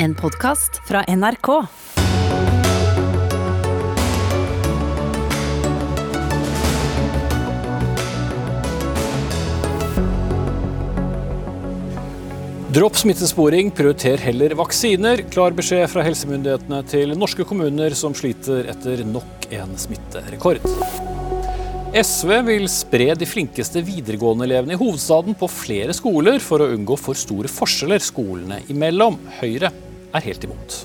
En podkast fra NRK. Dropp smittesporing, prioriter heller vaksiner. Klar beskjed fra helsemyndighetene til norske kommuner som sliter etter nok en smitterekord. SV vil spre de flinkeste videregående-elevene i hovedstaden på flere skoler for å unngå for store forskjeller skolene imellom. Høyre er helt imot.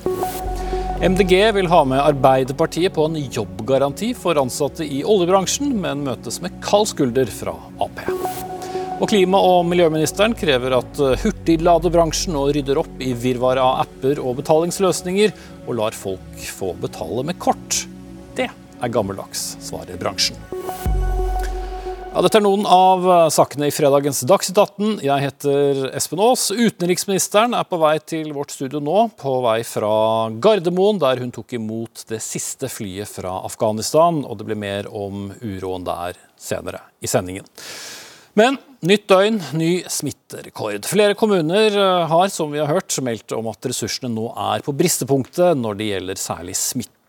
MDG vil ha med Arbeiderpartiet på en jobbgaranti for ansatte i oljebransjen, men møtes med kald skulder fra Ap. Og klima- og miljøministeren krever at hurtigladebransjen nå rydder opp i virvaret av apper og betalingsløsninger, og lar folk få betale med kort. Det er gammeldags, svarer bransjen. Ja, dette er noen av sakene i fredagens Dagsnytt 18. Jeg heter Espen Aas. Utenriksministeren er på vei til vårt studio nå, på vei fra Gardermoen, der hun tok imot det siste flyet fra Afghanistan. Og det blir mer om uroen der senere i sendingen. Men nytt døgn, ny smitterekord. Flere kommuner har, som vi har hørt, meldt om at ressursene nå er på bristepunktet når det gjelder særlig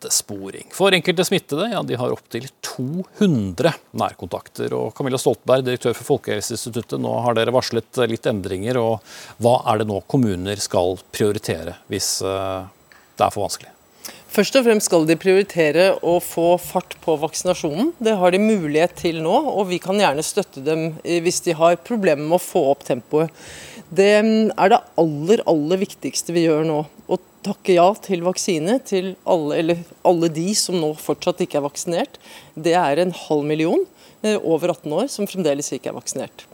smittesporing. For enkelte smittede ja, de har opptil 200 nærkontakter. Og Camilla Stoltenberg, direktør for Folkehelseinstituttet, nå har dere varslet litt endringer. og Hva er det nå kommuner skal prioritere hvis det er for vanskelig? Først og fremst skal de prioritere å få fart på vaksinasjonen. Det har de mulighet til nå, og vi kan gjerne støtte dem hvis de har problemer med å få opp tempoet. Det er det aller, aller viktigste vi gjør nå. Å takke ja til vaksine til alle, eller alle de som nå fortsatt ikke er vaksinert. Det er en halv million over 18 år som fremdeles ikke er vaksinert.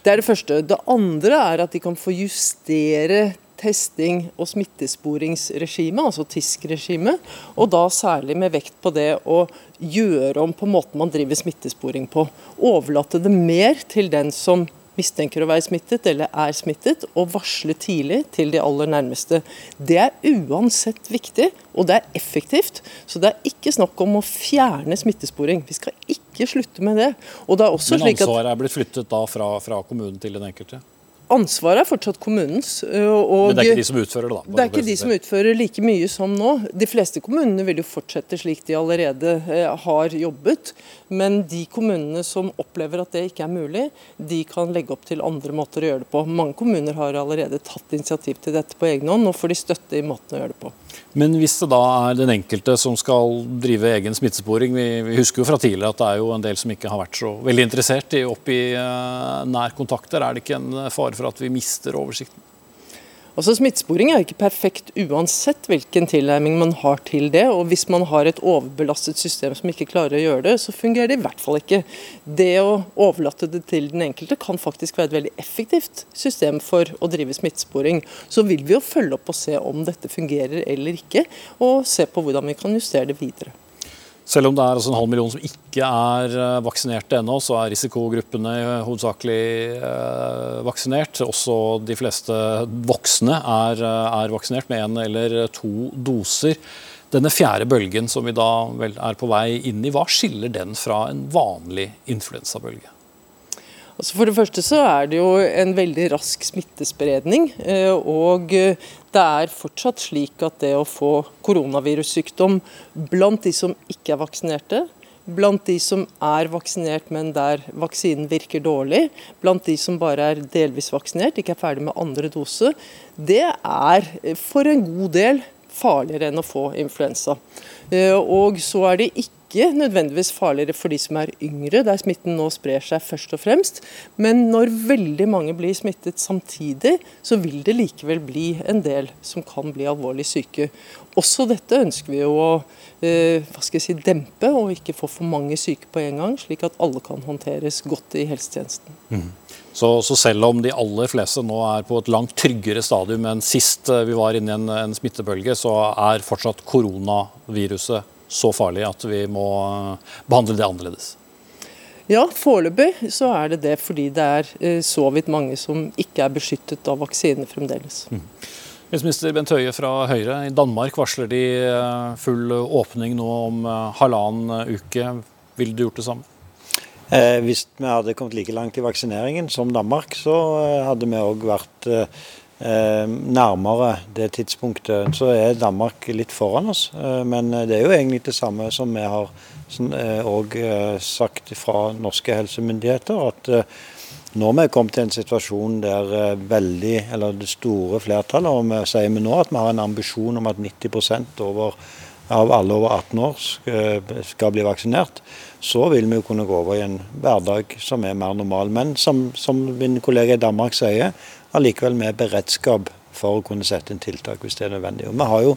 Det er det første. Det andre er at de kan få justere testing og smittesporingsregime, altså TISK-regimet, og da særlig med vekt på det å gjøre om på måten man driver smittesporing på. Overlate det mer til den som mistenker å være smittet eller er smittet, og varsle tidlig til de aller nærmeste. Det er uansett viktig, og det er effektivt. Så det er ikke snakk om å fjerne smittesporing. Vi skal ikke slutte med det. det Men ansvaret er blitt flyttet da fra, fra kommunen til den enkelte? Ansvaret er fortsatt kommunens. Men det er ikke de som utfører det, da? Det er ikke de som utfører like mye som nå. De fleste kommunene vil jo fortsette slik de allerede har jobbet. Men de kommunene som opplever at det ikke er mulig, de kan legge opp til andre måter å gjøre det på. Mange kommuner har allerede tatt initiativ til dette på egen hånd. Nå får de støtte i måten å gjøre det på. Men hvis det da er den enkelte som skal drive egen smittesporing, vi, vi husker jo fra tidligere at det er jo en del som ikke har vært så veldig interessert i opp i uh, nærkontakter. Er det ikke en fare for at vi mister oversikten? Altså Smittesporing er ikke perfekt uansett hvilken tilnærming man har til det. og Hvis man har et overbelastet system som ikke klarer å gjøre det, så fungerer det i hvert fall ikke. Det å overlate det til den enkelte kan faktisk være et veldig effektivt system for å drive smittesporing. Så vil vi jo følge opp og se om dette fungerer eller ikke, og se på hvordan vi kan justere det videre. Selv om det er altså en halv million som ikke er vaksinerte ennå, så er risikogruppene hovedsakelig vaksinert. Også de fleste voksne er, er vaksinert med én eller to doser. Denne fjerde bølgen som vi da vel er på vei inn i, hva skiller den fra en vanlig influensabølge? Altså for det første så er det jo en veldig rask smittespredning. og det er fortsatt slik at det å få koronavirussykdom blant de som ikke er vaksinerte, blant de som er vaksinert, men der vaksinen virker dårlig, blant de som bare er delvis vaksinert, ikke er ferdig med andre dose, det er for en god del farligere enn å få influensa. Og så er det ikke ikke nødvendigvis farligere for de som er yngre, der smitten nå sprer seg først og fremst. Men når veldig mange blir smittet samtidig, så vil det likevel bli en del som kan bli alvorlig syke. Også dette ønsker vi å eh, si, dempe, og ikke få for mange syke på en gang, slik at alle kan håndteres godt i helsetjenesten. Mm. Så, så, selv om de aller fleste nå er på et langt tryggere stadium enn sist vi var inne i en, en smittebølge, så er fortsatt koronaviruset så farlig at vi må behandle det annerledes? Ja, foreløpig så er det det fordi det er så vidt mange som ikke er beskyttet av vaksine fremdeles. Mm. Helseminister Bent Høie fra Høyre. I Danmark varsler de full åpning nå om halvannen uke. Ville du gjort det samme? Eh, hvis vi hadde kommet like langt i vaksineringen som Danmark, så hadde vi òg vært eh, nærmere det tidspunktet, så er Danmark litt foran oss. Eh, men det er jo egentlig det samme som vi har òg sagt fra norske helsemyndigheter. at nå har vi kommet til en situasjon der veldig, eller det store flertallet, og vi sier vi nå at vi har en ambisjon om at 90% over av alle over 18 år skal bli vaksinert, så vil vi jo kunne gå over i en hverdag som er mer normal. Men som, som min kollega i Danmark sier, allikevel med beredskap for å kunne sette inn tiltak hvis det er nødvendig. Og Vi har jo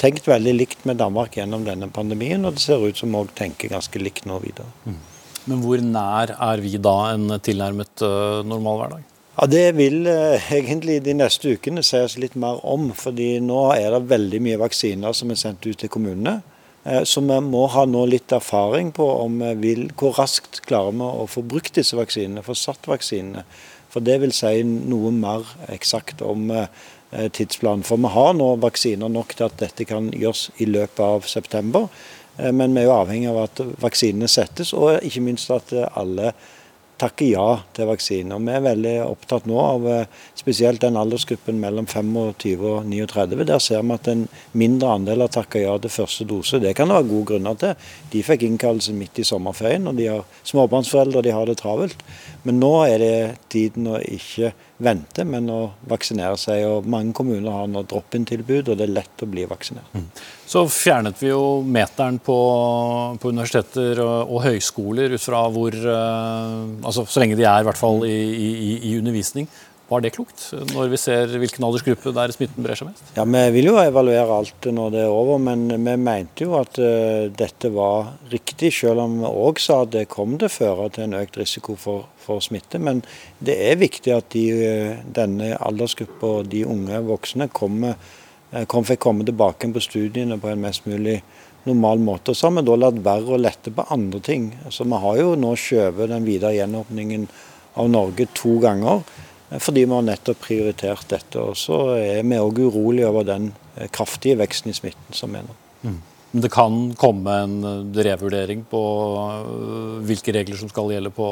tenkt veldig likt med Danmark gjennom denne pandemien, og det ser ut som vi òg tenker ganske likt nå videre. Mm. Men hvor nær er vi da en tilnærmet uh, normal hverdag? Ja, Det vil eh, egentlig de neste ukene sies litt mer om. fordi nå er det veldig mye vaksiner som er sendt ut til kommunene. Eh, så vi må ha nå litt erfaring på om vi vil, hvor raskt klarer vi å få brukt disse vaksinene, få satt vaksinene. For det vil si noe mer eksakt om eh, tidsplanen. For vi har nå vaksiner nok til at dette kan gjøres i løpet av september. Eh, men vi er jo avhengig av at vaksinene settes, og ikke minst at alle takker ja til vaksine. Og Vi er veldig opptatt nå av eh, spesielt den aldersgruppen mellom 25 og 39. Der ser vi at en mindre andel har takka ja til første dose. Det kan det være gode grunner til. De fikk innkallelse midt i sommerferien, og de har småbarnsforeldre og de har det travelt. Men nå er det tiden å ikke vente, men å vaksinere seg. og Mange kommuner har nå drop-in-tilbud, og det er lett å bli vaksinert. Mm. Så fjernet vi jo meteren på, på universiteter og, og, høyskoler ut fra hvor uh, altså Så lenge de er i hvert fall i, i, i undervisning. Var det klokt, når vi ser hvilken aldersgruppe der smitten brer seg mest? Ja, Vi vil jo evaluere alt når det er over, men vi mente jo at uh, dette var riktig, selv om vi òg sa at det kom til å føre til en økt risiko for, for smitte. Men det er viktig at de, uh, denne aldersgruppa de unge voksne kommer, uh, kom, fikk komme tilbake på studiene på en mest mulig normal måte. Så har vi da latt være å lette på andre ting. Så Vi har jo nå skjøvet den videre gjenåpningen av Norge to ganger. Fordi vi har nettopp prioritert dette. Og så er vi òg urolige over den eh, kraftige veksten i smitten som er nå. Mm. Det kan komme en eh, revurdering på eh, hvilke regler som skal gjelde på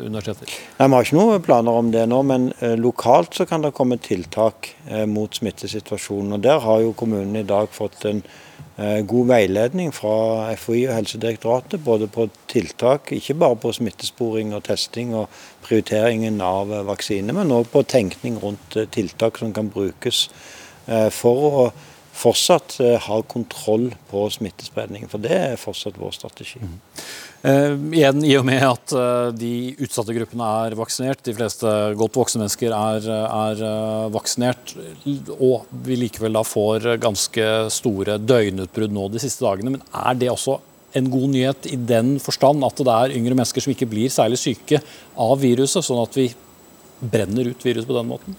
universiteter? Nei, Vi har ikke noen planer om det nå, men lokalt så kan det komme tiltak mot smittesituasjonen. og Der har jo kommunen i dag fått en Eh, god veiledning fra FHI og Helsedirektoratet, både på tiltak, ikke bare på smittesporing og testing og prioriteringen av eh, vaksine, men også på tenkning rundt eh, tiltak som kan brukes for å fortsatt har kontroll på smittespredningen. For det er fortsatt vår strategi. Mm. Eh, igjen, I og med at eh, de utsatte gruppene er vaksinert, de fleste godt voksne mennesker er, er uh, vaksinert, og vi likevel da får ganske store døgnutbrudd nå de siste dagene. Men er det også en god nyhet i den forstand at det er yngre mennesker som ikke blir særlig syke av viruset, sånn at vi brenner ut viruset på den måten?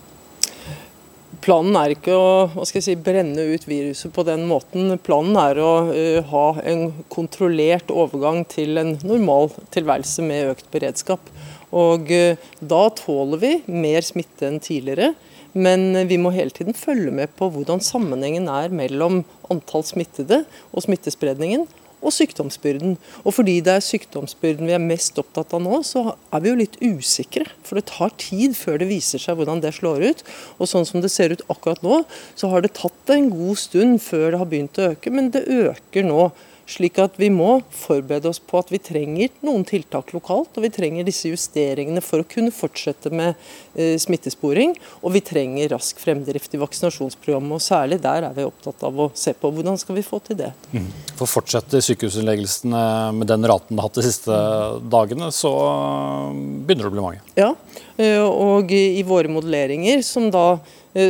Planen er ikke å si, brenne ut viruset på den måten. Planen er å uh, ha en kontrollert overgang til en normal tilværelse med økt beredskap. Og uh, Da tåler vi mer smitte enn tidligere. Men vi må hele tiden følge med på hvordan sammenhengen er mellom antall smittede og smittespredningen og sykdomsbyrden. Og fordi det er sykdomsbyrden vi er mest opptatt av nå, så er vi jo litt usikre. For det tar tid før det viser seg hvordan det slår ut. Og sånn som det ser ut akkurat nå, så har det tatt en god stund før det har begynt å øke, men det øker nå. Slik at vi må forberede oss på at vi trenger noen tiltak lokalt, og vi trenger disse justeringene for å kunne fortsette med eh, smittesporing. Og vi trenger rask fremdrift i vaksinasjonsprogrammet, og særlig der er vi opptatt av å se på hvordan skal vi få til det. Mm. For fortsetter sykehusinnleggelsene med den raten det har hatt de siste dagene, så begynner det å bli mange? Ja, eh, og i våre modelleringer, som da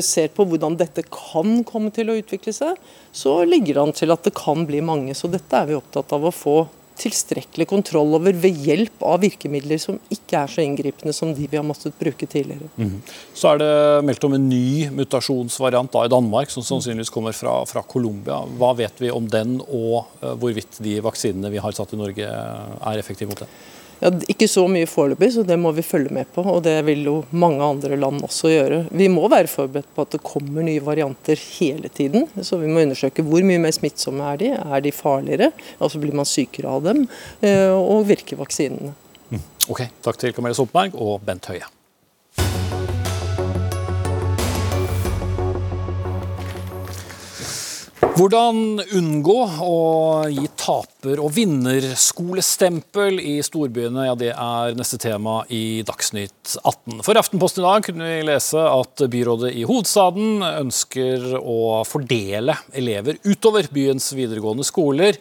ser på hvordan dette kan komme til å utvikle seg, så ligger det an til at det kan bli mange. Så dette er vi opptatt av å få tilstrekkelig kontroll over ved hjelp av virkemidler som ikke er så inngripende som de vi har måttet bruke tidligere. Mm. Så er det meldt om en ny mutasjonsvariant da, i Danmark, som sannsynligvis kommer fra, fra Colombia. Hva vet vi om den, og uh, hvorvidt de vaksinene vi har satt i Norge er effektive mot den? Ja, ikke så mye foreløpig, så det må vi følge med på. Og det vil jo mange andre land også gjøre. Vi må være forberedt på at det kommer nye varianter hele tiden. Så vi må undersøke hvor mye mer smittsomme er de. Er de farligere? Altså blir man sykere av dem? Eh, og virker vaksinene? Mm. Ok, Takk til Camilla Sopberg og Bent Høie. Hvordan unngå å gi taper- og vinnerskolestempel i storbyene, ja det er neste tema i Dagsnytt 18. For Aftenposten i dag kunne vi lese at byrådet i hovedstaden ønsker å fordele elever utover byens videregående skoler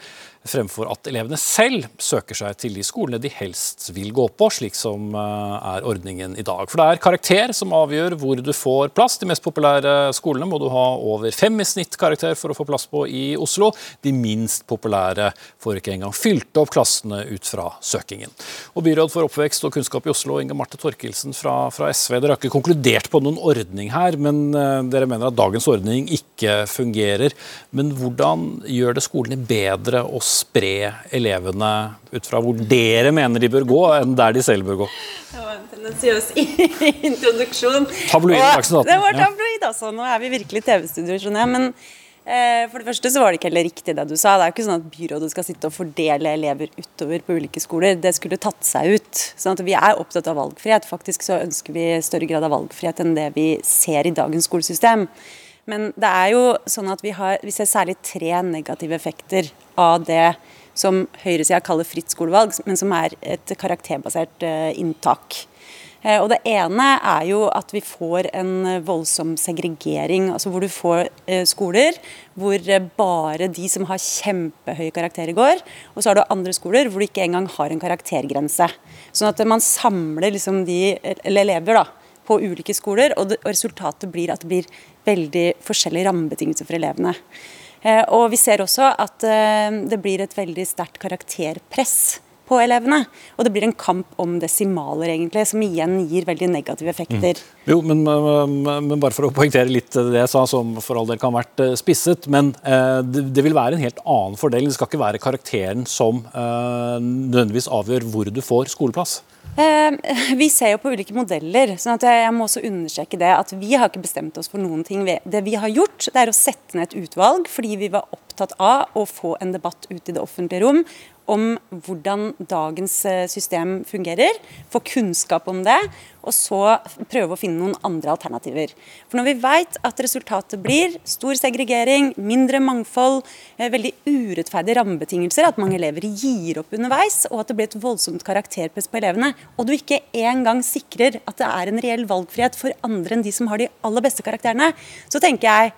fremfor at elevene selv søker seg til de skolene de helst vil gå på, slik som eh, er ordningen i dag. For det er karakter som avgjør hvor du får plass. De mest populære skolene må du ha over fem i snitt karakter for å få plass på i Oslo. De minst populære får ikke engang fylt opp klassene ut fra søkingen. Og Byråd for oppvekst og kunnskap i Oslo, Inge Marte Torkelsen fra, fra SV, dere har ikke konkludert på noen ordning her, men uh, dere mener at dagens ordning ikke fungerer. Men hvordan gjør det skolene bedre å spre elevene ut fra hvor dere mener de bør gå, enn der de selv bør gå? Det var en tendensiøs introduksjon. Tabloid Dagsnytt 18. Det var tabloid, altså. Nå er vi virkelig TV-studio, skjønner jeg. Men eh, for det første så var det ikke heller riktig det du sa. Det er jo ikke sånn at byrådet skal sitte og fordele elever utover på ulike skoler. Det skulle tatt seg ut. Sånn at vi er opptatt av valgfrihet. Faktisk så ønsker vi større grad av valgfrihet enn det vi ser i dagens skolesystem. Men det er jo sånn at vi, har, vi ser særlig tre negative effekter av det som høyresida kaller fritt skolevalg, men som er et karakterbasert uh, inntak. Uh, og Det ene er jo at vi får en voldsom segregering, altså hvor du får uh, skoler hvor bare de som har kjempehøye karakterer går, og så har du andre skoler hvor du ikke engang har en karaktergrense. Sånn at man samler liksom de elever da, på ulike skoler, og resultatet blir at det blir veldig forskjellige rammebetingelser for elevene. Eh, og vi ser også at eh, det blir et veldig sterkt karakterpress på elevene. Og det blir en kamp om desimaler, egentlig, som igjen gir veldig negative effekter. Mm. Jo, men, men, bare for å poengtere litt det jeg sa, som for all del kan ha vært eh, spisset. Men eh, det, det, vil være en helt annen fordel. Det skal ikke være karakteren som eh, nødvendigvis avgjør hvor du får skoleplass. Eh, vi ser jo på ulike modeller. sånn at jeg må også understreke det at Vi har ikke bestemt oss for noen ting. Det vi har gjort, det er å sette ned et utvalg fordi vi var opptatt av å få en debatt ut i det offentlige rom om hvordan dagens eh, system fungerer, få kunnskap om det, og så prøve å finne noen andre alternativer. For Når vi vet at resultatet blir stor segregering, mindre mangfold, eh, veldig urettferdige rammebetingelser, at mange elever gir opp underveis, og at det blir et voldsomt karakterpress på elevene, og du ikke engang sikrer at det er en reell valgfrihet for andre enn de som har de aller beste karakterene, så tenker jeg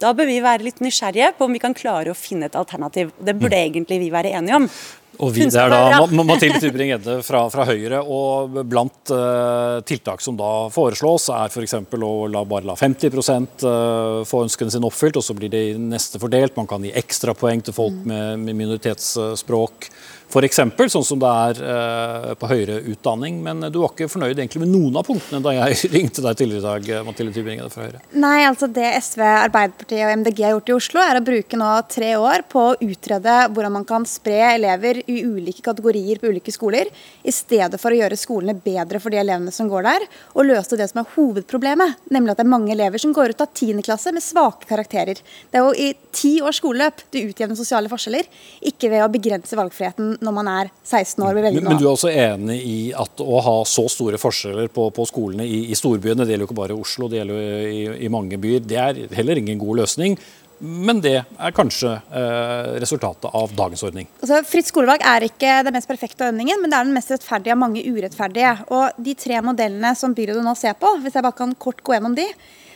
da bør vi være litt nysgjerrige på om vi kan klare å finne et alternativ. Det burde mm. egentlig vi være enige om. Og vi, Det er da Mathilde Tybring-Gjedde fra, fra, Høyre. og Blant uh, tiltak som da foreslås, er f.eks. å la, bare la 50 uh, eh, få ønskene sine oppfylt, og så blir det neste fordelt. Man kan gi ekstrapoeng til folk mm. med, med minoritetsspråk f.eks., sånn som det er eh, på høyere utdanning. Men du var ikke fornøyd egentlig med noen av punktene da jeg ringte deg tidligere i dag, Mathilde Tybring fra Høyre? Nei, altså det SV, Arbeiderpartiet og MDG har gjort i Oslo, er å bruke nå tre år på å utrede hvordan man kan spre elever i ulike kategorier på ulike skoler, i stedet for å gjøre skolene bedre for de elevene som går der, og løse det som er hovedproblemet, nemlig at det er mange elever som går ut av 10. klasse med svake karakterer. Det er jo i ti års skoleløp du utjevner sosiale forskjeller, ikke ved å begrense valgfriheten når man er 16 år. Men, men, du er også enig i at å ha så store forskjeller på, på skolene i, i, storbyene, det gjelder jo ikke bare Oslo, det gjelder jo i, i mange byer, det er heller ingen god løsning. Men det er kanskje eh, resultatet av dagens ordning. Altså, fritt skolevalg er ikke den mest perfekte ordningen, men det er den mest rettferdige av mange urettferdige. Og De tre modellene som byrådet nå ser på, hvis jeg bare kan kort gå gjennom de,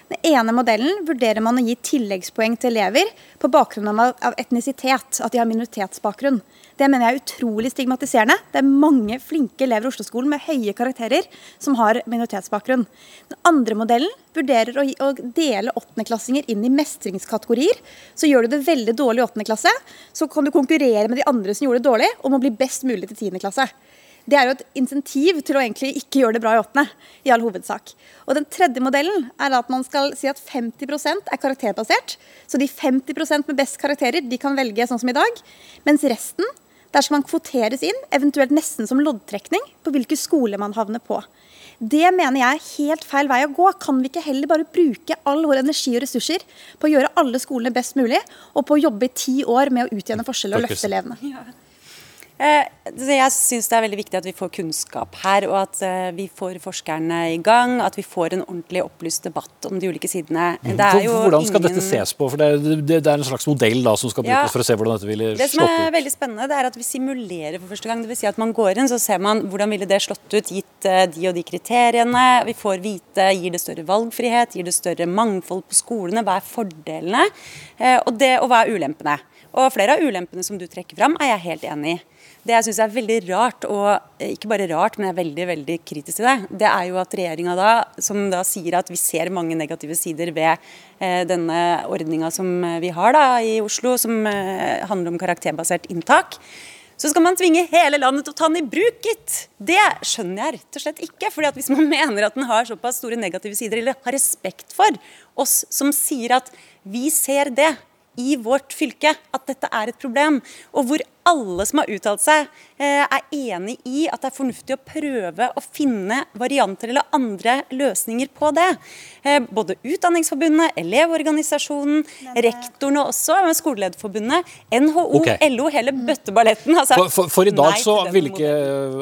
den ene modellen vurderer man å gi tilleggspoeng til elever på bakgrunn av etnisitet, at de har minoritetsbakgrunn. Det mener jeg er utrolig stigmatiserende. Det er mange flinke elever i Oslo-skolen med høye karakterer som har minoritetsbakgrunn. Den andre modellen vurderer å, å dele åttendeklassinger inn i mestringskategorier. Så gjør du det veldig dårlig i åttende klasse, så kan du konkurrere med de andre som gjorde det dårlig, om å bli best mulig til tiende klasse. Det er jo et insentiv til å egentlig ikke gjøre det bra i åttende, i all hovedsak. Og Den tredje modellen er at man skal si at 50% er karakterbasert. Så de 50% med best karakterer de kan velge sånn som i dag. Mens resten der skal man kvoteres inn, eventuelt nesten som loddtrekning, på hvilke skoler man havner på. Det mener jeg er helt feil vei å gå. Kan vi ikke heller bare bruke all vår energi og ressurser på å gjøre alle skolene best mulig, og på å jobbe i ti år med å utjevne forskjeller og løfte elevene? Eh, jeg syns det er veldig viktig at vi får kunnskap her, og at eh, vi får forskerne i gang. At vi får en ordentlig opplyst debatt om de ulike sidene. Mm. Hvordan skal ingen... dette ses på? For det, er en slags modell da, som skal brukes ja, for å se hvordan dette ville slått ut. Det som er veldig spennende, det er at vi simulerer for første gang. Det vil si at man går inn, så ser man hvordan ville det slått ut gitt uh, de og de kriteriene. Vi får vite gir det større valgfrihet, gir det større mangfold på skolene, hva er fordelene, og, det, og hva er ulempene. Og flere av ulempene som du trekker fram, er jeg helt enig i. Det jeg syns er veldig rart, og eh, ikke bare rart, men jeg er veldig veldig kritisk til det, det er jo at regjeringa da, som da sier at vi ser mange negative sider ved eh, denne ordninga som eh, vi har da i Oslo, som eh, handler om karakterbasert inntak. Så skal man tvinge hele landet til å ta den i bruk, gitt. Det skjønner jeg rett og slett ikke. fordi at Hvis man mener at den har såpass store negative sider, eller har respekt for oss som sier at vi ser det, i vårt fylke at dette er et problem, og hvor alle som har uttalt seg, eh, er enig i at det er fornuftig å prøve å finne varianter eller andre løsninger på det. Eh, både Utdanningsforbundet, Elevorganisasjonen, rektorene også, Skolelederforbundet, NHO, okay. LO, hele bøtteballetten. Altså, for, for, for, i dag så vil ikke,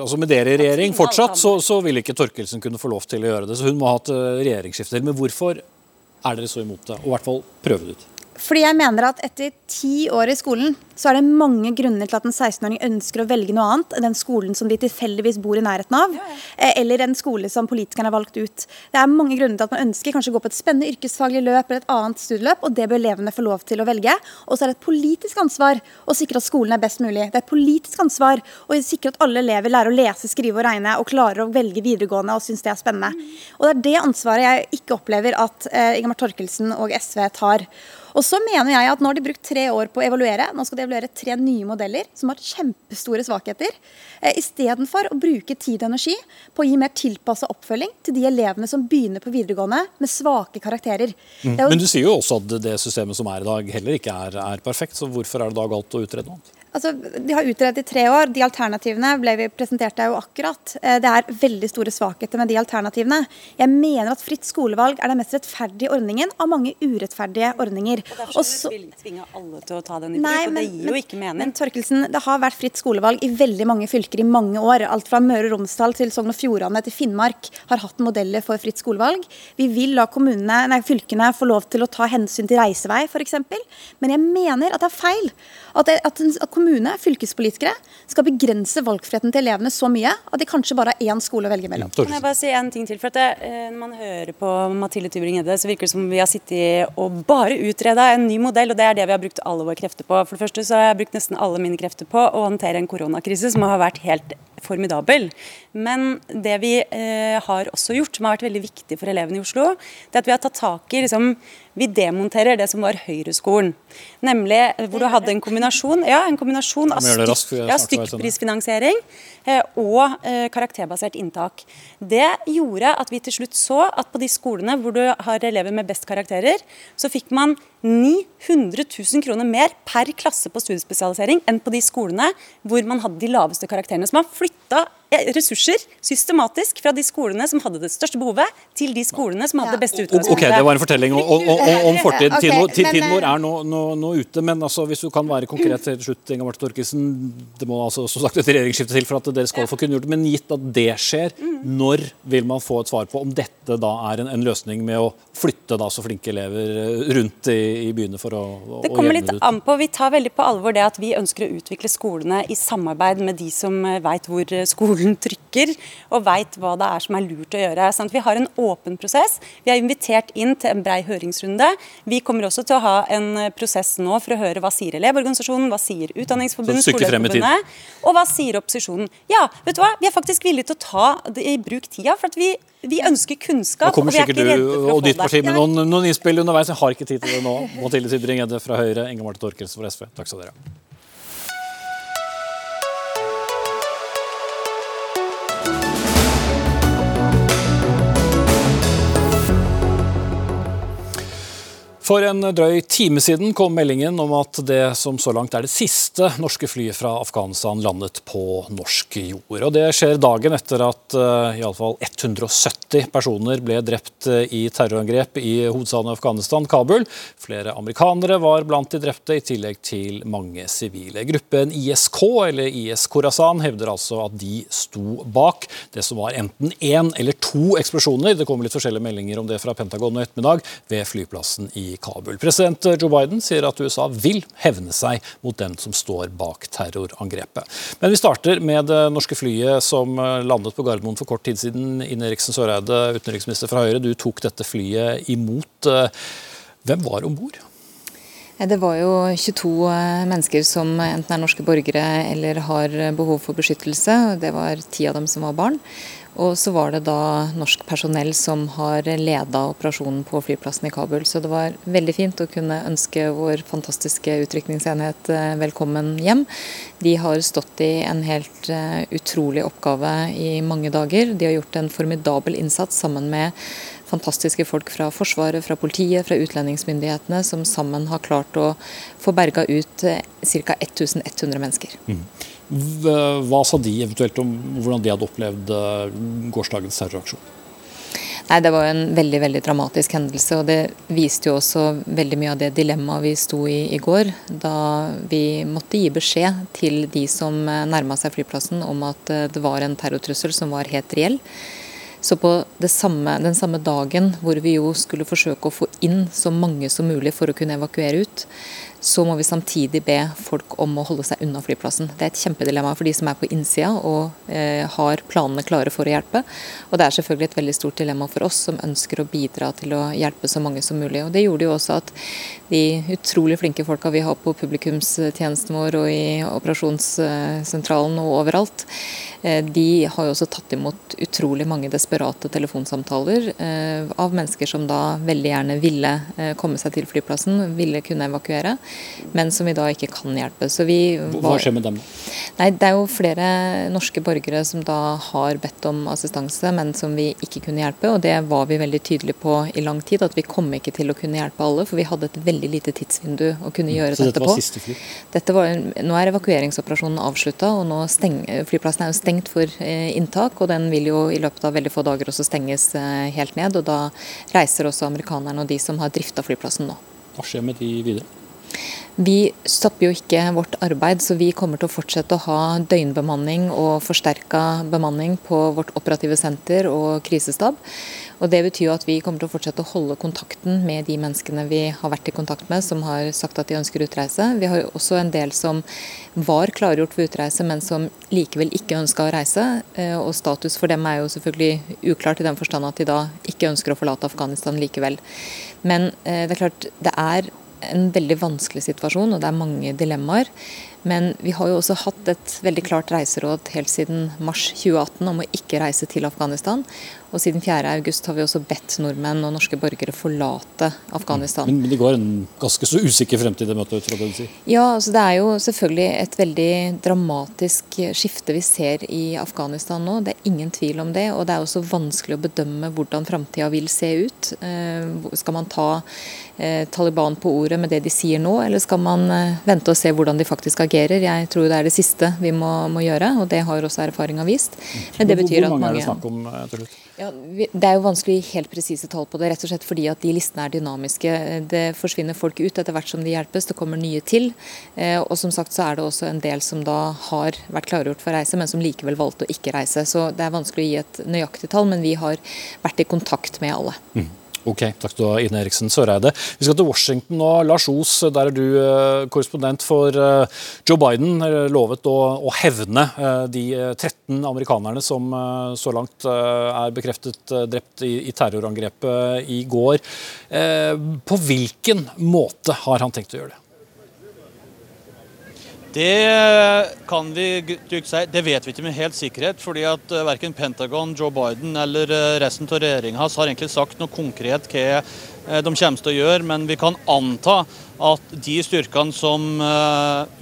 altså med dere i regjering fortsatt, så, så vil ikke Torkelsen kunne få lov til å gjøre det. Så hun må ha et eh, regjeringsskifte. Men hvorfor er dere så imot det? Og i hvert fall prøve det ut. Fordi jeg mener at etter ti år i skolen, så er det mange grunner til at en 16-åring ønsker å velge noe annet enn den skolen som de tilfeldigvis bor i nærheten av, eh, eller en skole som politikerne har valgt ut. Det er mange grunner til at man ønsker kanskje å gå på et spennende yrkesfaglig løp eller et annet studieløp, og det bør elevene få lov til å velge. Og så er det et politisk ansvar å sikre at skolen er best mulig. Det er et politisk ansvar å sikre at alle elever lærer å lese, skrive og regne og klarer å velge videregående og syns det er spennende. Og det er det ansvaret jeg ikke opplever at uh, Ingemar Torkelsen og SV tar. Og så mener jeg at Nå har de brukt tre år på å evaluere. Nå skal de evaluere tre nye modeller som har kjempestore svakheter. Eh, Istedenfor å bruke tid og energi på å gi mer tilpassa oppfølging til de elevene som begynner på videregående med svake karakterer. Mm. Men du sier jo også at det systemet som er i dag heller ikke er, er perfekt. Så hvorfor er det da galt å utrede noe annet? Altså, De har utredet i tre år. De alternativene ble vi presentert jo akkurat. Eh, det er veldig store svakheter med de alternativene. Jeg mener at fritt skolevalg er den mest rettferdige ordningen av mange urettferdige ordninger. Og Derfor Også, vil tvinge alle til å ta den i bruk, og det gir jo ikke mening. Men Torkelsen, det har vært fritt skolevalg i veldig mange fylker i mange år. Alt fra Møre og Romsdal til Sogn og Fjordane til Finnmark har hatt modeller for fritt skolevalg. Vi vil la kommunene, nei, fylkene få lov til å ta hensyn til reisevei f.eks. Men jeg mener at det er feil at, at, at kommune, fylkespolitikere, skal begrense valgfriheten til elevene så mye at de kanskje bare har én skole å velge mellom. Kan jeg bare si en ting til? for at det, eh, Når man hører på Mathilde Tybring-Gjedde, så virker det som vi har sittet og bare utreda en ny modell, og det er det vi har brukt alle våre krefter på. For det første så har jeg brukt nesten alle mine krefter på å håndtere en koronakrise som har vært helt formidabel. Men det vi eh, har også gjort, som har vært veldig viktig for elevene i Oslo, det er at vi har tatt tak i liksom, Vi demonterer det som var Høyreskolen. Nemlig eh, hvor du hadde en kombinasjon, ja, en kombinasjon av styk, ja, stykkprisfinansiering og eh, karakterbasert inntak. Det gjorde at vi til slutt så at på de skolene hvor du har elever med best karakterer, så fikk man 900 000 kroner mer per klasse på studiespesialisering enn på de skolene hvor man hadde de laveste karakterene. Så man flytta ressurser systematisk fra de skolene som hadde det største behovet, til de skolene som hadde det beste utgangspunktet. Ok, Det var en fortelling om, om fortid. Tiden vår er nå, nå, nå, ute, men altså, hvis du kan være konkret til slutt, Inga Marte Torkelsen. Det må altså som sagt et regjeringsskifte til for at dere skal få kunngjort det. Men gitt at det skjer, når vil man få et svar på om dette da er en, en løsning med å flytte da så flinke elever rundt i, i byene for å, å Det kommer litt an på. Vi tar veldig på alvor det at vi ønsker å utvikle skolene i samarbeid med de som veit hvor skolen skolen trykker og veit hva det er som er lurt å gjøre. Sånn vi har en åpen prosess. Vi har invitert inn til en brei høringsrunde. Vi kommer også til å ha en prosess nå for å høre hva sier Elevorganisasjonen, hva sier Utdanningsforbundet, Skoleforbundet, og hva sier opposisjonen. Ja, vet du hva, vi er faktisk villige til å ta i bruk tida. for at vi vi ønsker kunnskap. og vi er ikke redde for å og ditt parti med noen, noen innspill underveis. Jeg har ikke tid til det nå. Mathilde Tybring-Gjedde fra Høyre, Inge Marte Torkelsen fra SV. Takk skal dere ha. For en drøy time siden kom meldingen om at det som så langt er det siste norske flyet fra Afghanistan landet på norsk jord. Og Det skjer dagen etter at uh, i alle fall 170 personer ble drept eh, i terrorangrep i hovedstaden Afghanistan, Kabul. Flere amerikanere var blant de drepte, i tillegg til mange sivile. Gruppen ISK, eller IS Khorasan, hevder altså at de sto bak det som var enten én eller to eksplosjoner. Det kommer litt forskjellige meldinger om det fra Pentagon i ettermiddag ved flyplassen i Kabul. President Joe Biden sier at USA vil hevne seg mot den som står bak terrorangrepet. Men vi starter med det norske flyet som landet på Gardermoen for kort tid siden. Ine Eriksen Søreide, utenriksminister fra Høyre, du tok dette flyet imot. Hvem var om bord? Det var jo 22 mennesker som enten er norske borgere eller har behov for beskyttelse. Det var ti av dem som var barn. Og så var det da norsk personell som har leda operasjonen på flyplassen i Kabul. Så det var veldig fint å kunne ønske vår fantastiske utrykningsenhet eh, velkommen hjem. De har stått i en helt eh, utrolig oppgave i mange dager. De har gjort en formidabel innsats sammen med fantastiske folk fra Forsvaret, fra politiet, fra utlendingsmyndighetene, som sammen har klart å få berga ut eh, ca. 1100 mennesker. Mm. Hva sa de eventuelt om hvordan de hadde opplevd eh, gårsdagens terroraksjon? Nei, Det var en veldig veldig dramatisk hendelse, og det viste jo også veldig mye av det dilemmaet vi sto i i går. Da vi måtte gi beskjed til de som eh, nærma seg flyplassen om at eh, det var en terrortrussel som var helt reell. Så på samme, den samme dagen hvor vi jo skulle forsøke å få inn så mange som mulig for å kunne evakuere ut, så må vi samtidig be folk om å holde seg unna flyplassen. Det er et kjempedilemma for de som er på innsida og eh, har planene klare for å hjelpe. Og det er selvfølgelig et veldig stort dilemma for oss som ønsker å bidra til å hjelpe så mange som mulig. Og Det gjorde jo også at de utrolig flinke folka vi har på publikumstjenesten vår og i operasjonssentralen og overalt, eh, de har jo også tatt imot utrolig mange desperate telefonsamtaler eh, av mennesker som da veldig gjerne ville eh, komme seg til flyplassen, ville kunne evakuere men som vi da ikke kan hjelpe. Var... Hva skjer med dem? Nei, Det er jo flere norske borgere som da har bedt om assistanse, men som vi ikke kunne hjelpe. og Det var vi veldig tydelige på i lang tid, at vi kom ikke til å kunne hjelpe alle. For vi hadde et veldig lite tidsvindu å kunne gjøre Så dette på. Så dette var siste fly? Dette var, nå er evakueringsoperasjonen avslutta, og nå steng, flyplassen er jo stengt for eh, inntak. Og den vil jo i løpet av veldig få dager også stenges eh, helt ned. Og da reiser også amerikanerne og de som har drifta flyplassen nå. Hva skjer med de videre? Vi stopper jo ikke vårt arbeid, så vi kommer til å fortsette å ha døgnbemanning og forsterka bemanning på vårt operative senter og krisestab. Og Det betyr jo at vi kommer til å fortsette å holde kontakten med de menneskene vi har vært i kontakt med, som har sagt at de ønsker utreise. Vi har jo også en del som var klargjort for utreise, men som likevel ikke ønska å reise. Eh, og status for dem er jo selvfølgelig uklart i den forstand at de da ikke ønsker å forlate Afghanistan likevel. Men eh, det er klart, det er en veldig vanskelig situasjon, og det er mange dilemmaer. Men vi har jo også hatt et veldig klart reiseråd helt siden mars 2018 om å ikke reise til Afghanistan. Og siden 4.8 har vi også bedt nordmenn og norske borgere forlate Afghanistan. Men, men det går en ganske så usikker fremtid det møte, ut fra det du sier? Ja, altså det er jo selvfølgelig et veldig dramatisk skifte vi ser i Afghanistan nå. Det er ingen tvil om det. Og det er også vanskelig å bedømme hvordan framtida vil se ut. Eh, skal man ta eh, Taliban på ordet med det de sier nå, eller skal man eh, vente og se hvordan de faktisk agerer? Jeg tror det er det siste vi må, må gjøre, og det har også erfaringa vist. Men det betyr Hvor mange er det snakk om til slutt? Ja, Det er jo vanskelig å gi helt presise tall på det, rett og slett fordi at de listene er dynamiske. Det forsvinner folk ut etter hvert som de hjelpes, det kommer nye til. Eh, og som sagt så er det også en del som da har vært klargjort for å reise, men som likevel valgte å ikke reise. Så det er vanskelig å gi et nøyaktig tall, men vi har vært i kontakt med alle. Mm. Ok, takk du Ine Eriksen Søreide. Vi skal til Washington nå. Lars Os, der er du eh, korrespondent for eh, Joe Biden. Lovet å, å hevne eh, de 13 amerikanerne som så langt er bekreftet drept i, i terrorangrepet i går. På hvilken måte har han tenkt å gjøre det? Det kan vi trygt si, det vet vi ikke med helt sikkerhet. fordi at eh, Verken Pentagon, Joe Biden eller eh, resten av regjeringa har egentlig sagt noe konkret hva de kommer til å gjøre, men vi kan anta at de styrkene som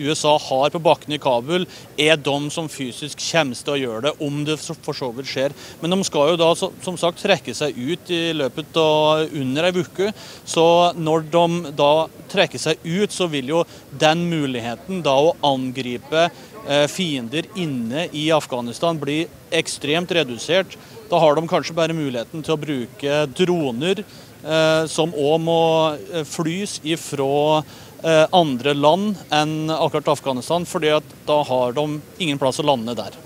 USA har på bakken i Kabul, er de som fysisk kommer til å gjøre det, om det for så vidt skjer. Men de skal jo da som sagt trekke seg ut i løpet av under ei uke. Så når de da trekker seg ut, så vil jo den muligheten da å angripe fiender inne i Afghanistan bli ekstremt redusert. Da har de kanskje bare muligheten til å bruke droner, som òg må flys ifra andre land enn akkurat Afghanistan, fordi da har de ingen plass å lande der.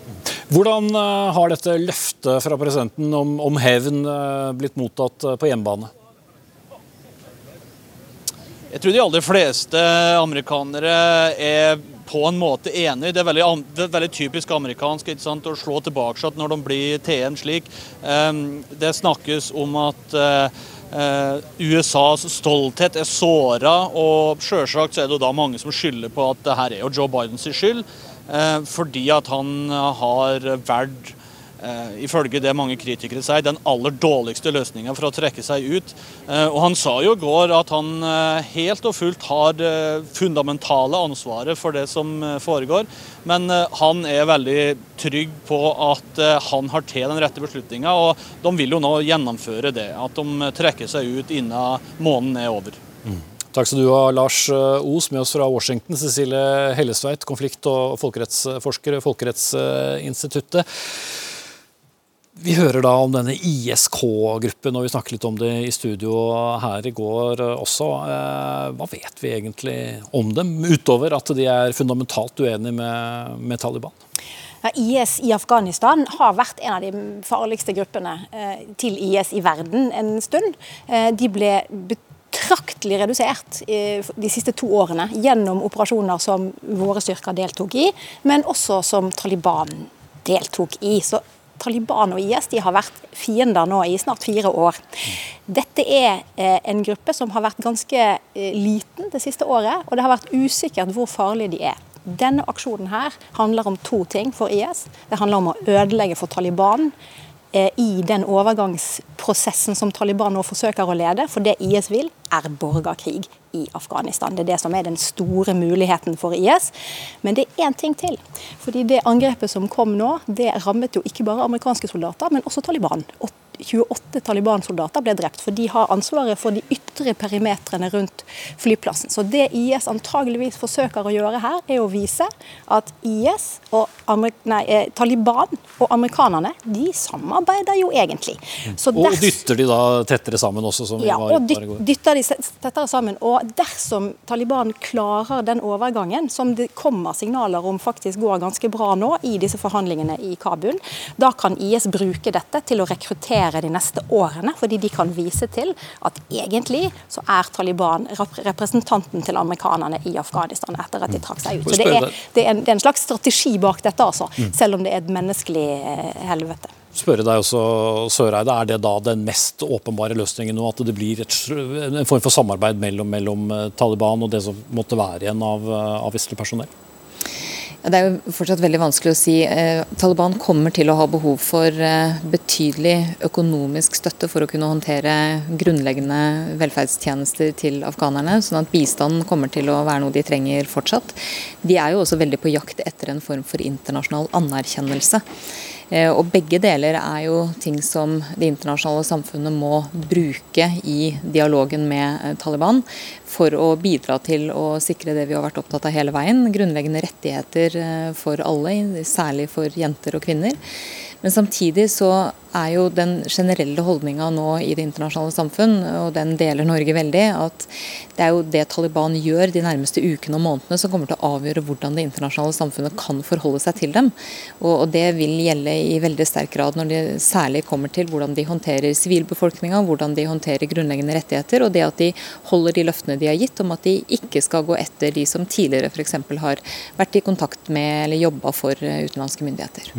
Hvordan har dette løftet fra presidenten om, om hevn blitt mottatt på hjemmebane? Jeg tror de aller fleste amerikanere er på en måte enig. Det er veldig, det er veldig typisk amerikansk sant, å slå tilbake når de blir TN slik. Det snakkes om at USAs stolthet er såra, og selvsagt er det da mange som skylder på at det her er jo Joe Bidens skyld. Fordi at han har valgt ifølge det mange kritikere sier, den aller dårligste løsninga for å trekke seg ut. Og Han sa jo i går at han helt og fullt har det fundamentale ansvaret for det som foregår. Men han er veldig trygg på at han har til den rette beslutninga, og de vil jo nå gjennomføre det. At de trekker seg ut innen måneden er over. Mm. Takk skal du ha, Lars Os, med oss fra Washington. Cecilie Hellesveit, konflikt- og folkerettsforsker ved Folkerettsinstituttet. Vi hører da om denne ISK-gruppen, og vi snakket litt om det i studio her i går også. Hva vet vi egentlig om dem, utover at de er fundamentalt uenige med, med Taliban? IS i Afghanistan har vært en av de farligste gruppene eh, til IS i verden en stund. Eh, de ble betraktelig redusert de siste to årene gjennom operasjoner som våre styrker deltok i, men også som Taliban deltok i. Så Taliban og IS de har vært fiender nå i snart fire år. Dette er eh, en gruppe som har vært ganske eh, liten det siste året, og det har vært usikkert hvor farlige de er. Denne aksjonen her handler om to ting for IS. Det handler om å ødelegge for Taliban eh, i den overgangsprosessen som Taliban nå forsøker å lede. For det IS vil, er borgerkrig i Afghanistan. Det er det som er den store muligheten for IS. Men det er én ting til. Fordi det angrepet som kom nå, det rammet jo ikke bare amerikanske soldater, men også Taliban. 28 Taliban-soldater ble drept, for de har ansvaret for de ytre perimetrene rundt flyplassen. Så det IS antageligvis forsøker å gjøre her, er å vise at IS og nei, Taliban og amerikanerne de samarbeider jo egentlig. Så og dytter de da tettere sammen også? som ja, var og dyt, dytter de tettere sammen. Og dersom Taliban klarer den overgangen, som det kommer signaler om faktisk går ganske bra nå i disse forhandlingene i Kabul, da kan IS bruke dette til å rekruttere de neste årene, fordi de kan vise til at egentlig så er Taliban representanten til amerikanerne i Afghanistan etter at de trakk seg ut. Så det er, det er, en, det er en, slags strategi bak dette, altså, selv om det er et menneskelig helvete spørre deg også, Søreide, Er det da den mest åpenbare løsningen nå? At det blir et, en form for samarbeid mellom, mellom, Taliban og det som måtte være igjen av, av vestlig personell? Det er jo fortsatt veldig vanskelig å si. Eh, Taliban kommer til å ha behov for eh, betydelig økonomisk støtte for å kunne håndtere grunnleggende velferdstjenester til afghanerne, sånn at bistanden kommer til å være noe de trenger fortsatt. De er jo også veldig på jakt etter en form for internasjonal anerkjennelse. Eh, og begge deler er jo ting som det internasjonale samfunnet må bruke i dialogen med eh, Taliban for å bidra til å sikre det vi har vært opptatt av hele veien, grunnleggende rettigheter eh, for alle, særlig for jenter og kvinner. Men samtidig så er jo den generelle holdninga nå i det internasjonale samfunn, og den deler Norge veldig, at det er jo det Taliban gjør de nærmeste ukene og månedene som kommer til å avgjøre hvordan det internasjonale samfunnet kan forholde seg til dem. Og, det vil gjelde i veldig sterk grad når det særlig kommer til hvordan de håndterer sivilbefolkninga, hvordan de håndterer grunnleggende rettigheter, og det at de holder de løftene de har gitt om at de ikke skal gå etter de som tidligere f.eks. har vært i kontakt med eller jobba for utenlandske myndigheter.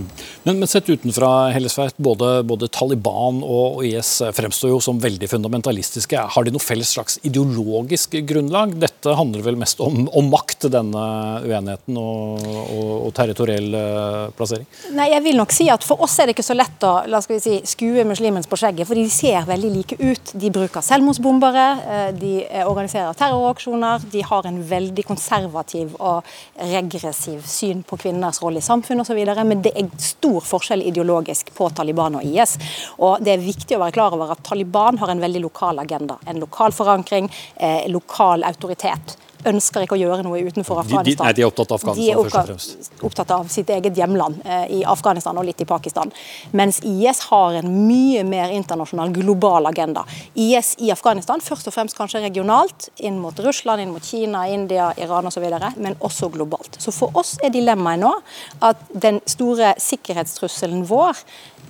Men, men sett utenfra, Hellesveit, både både Taliban og IS fremstår jo som veldig fundamentalistiske. Har de noe felles slags ideologisk grunnlag? Dette handler vel mest om, om makt, denne uenigheten, og, og, og territoriell eh, plassering? Nei, jeg vil nok si at For oss er det ikke så lett å la skal vi si, skue muslimens på skjegget, for de ser veldig like ut. De bruker selvmordsbombere, eh, de organiserer terroraksjoner, de har en veldig konservativ og regressiv syn på kvinners rolle i samfunnet osv. Men det er stor forskjell ideologisk på Taliban og IS. Og det er viktig å være klar over at Taliban har en veldig lokal agenda. En lokal forankring, eh, lokal autoritet ønsker ikke å gjøre noe utenfor Afghanistan. De, de, nei, de er opptatt av Afghanistan de er først og fremst. opptatt av sitt eget hjemland eh, i Afghanistan og litt i Pakistan. Mens IS har en mye mer internasjonal, global agenda. IS i Afghanistan først og fremst kanskje regionalt, inn mot Russland, inn mot Kina, India, Iran osv., men også globalt. Så for oss er dilemmaet nå at den store sikkerhetstrusselen vår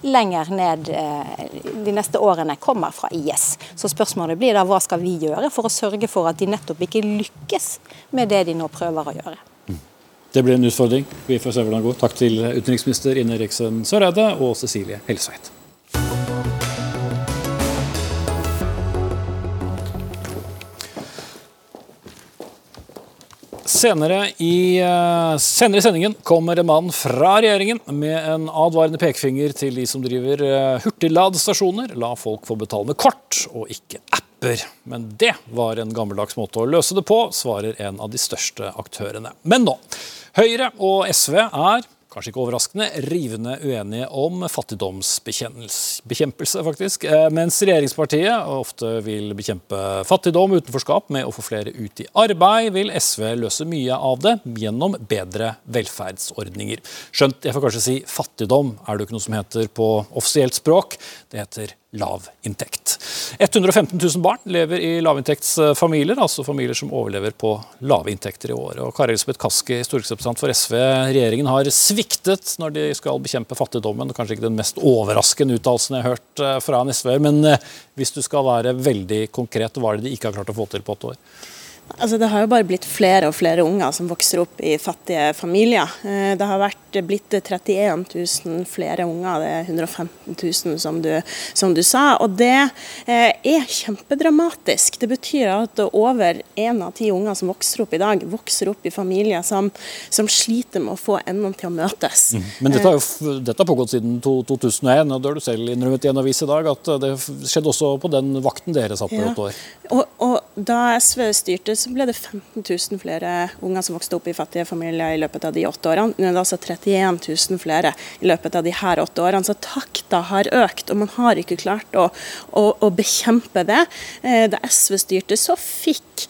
lenger ned eh, de neste årene kommer fra IS. Så spørsmålet blir da hva skal vi gjøre for å sørge for at de nettopp ikke lykkes med det de nå prøver å gjøre. Det blir en utfordring. Vi får se hvordan det går. Takk til utenriksminister Ine Eriksen Søreide og Cecilie Helsveit. Senere i, uh, senere i sendingen kommer en mann fra regjeringen med en advarende pekefinger til de som driver uh, hurtigladestasjoner. La folk få betale med kort og ikke apper. Men det var en gammeldags måte å løse det på, svarer en av de største aktørene. Men nå. Høyre og SV er kanskje ikke overraskende, rivende uenige om fattigdomsbekjempelse, faktisk. Eh, mens regjeringspartiet ofte vil bekjempe fattigdom utenforskap med å få flere ut i arbeid, vil SV løse mye av det gjennom bedre velferdsordninger. Skjønt jeg får kanskje si fattigdom er det jo ikke noe som heter på offisielt språk. Det heter lav inntekt. 115 000 barn lever i lavinntektsfamilier, altså familier som overlever på lave inntekter i året. Og Kari Elisabeth Kaski, stortingsrepresentant for SV, regjeringen har sviktet når de skal bekjempe fattigdommen. Kanskje ikke den mest overraskende uttalelsen jeg har hørt eh, fra en SV-er, men eh, hvis du skal være veldig konkret, hva er det de ikke har klart å få til på åtte år? Altså, det har jo bare blitt flere og flere unger som vokser opp i fattige familier. Eh, det har vært blitt 31 000 flere unger, det er 115 000 som du, som du sa. Og det eh, er kjempedramatisk. Det betyr at over én av ti unger som vokser opp i dag, vokser opp i familier som, som sliter med å få endene til å møtes. Mm. Men dette har, jo, dette har pågått siden 2001, og da har du selv innrømmet i en avis i dag at det skjedde også på den vakten dere satt på ja. åtte år. Og, og da SV styrte så ble det 15 000 flere unger som vokste opp i fattige familier i løpet av de åtte årene. Nå er det altså 31 000 flere i løpet av de her åtte årene. Så takta har økt, og man har ikke klart å, å, å bekjempe det. Eh, da SV styrte, så fikk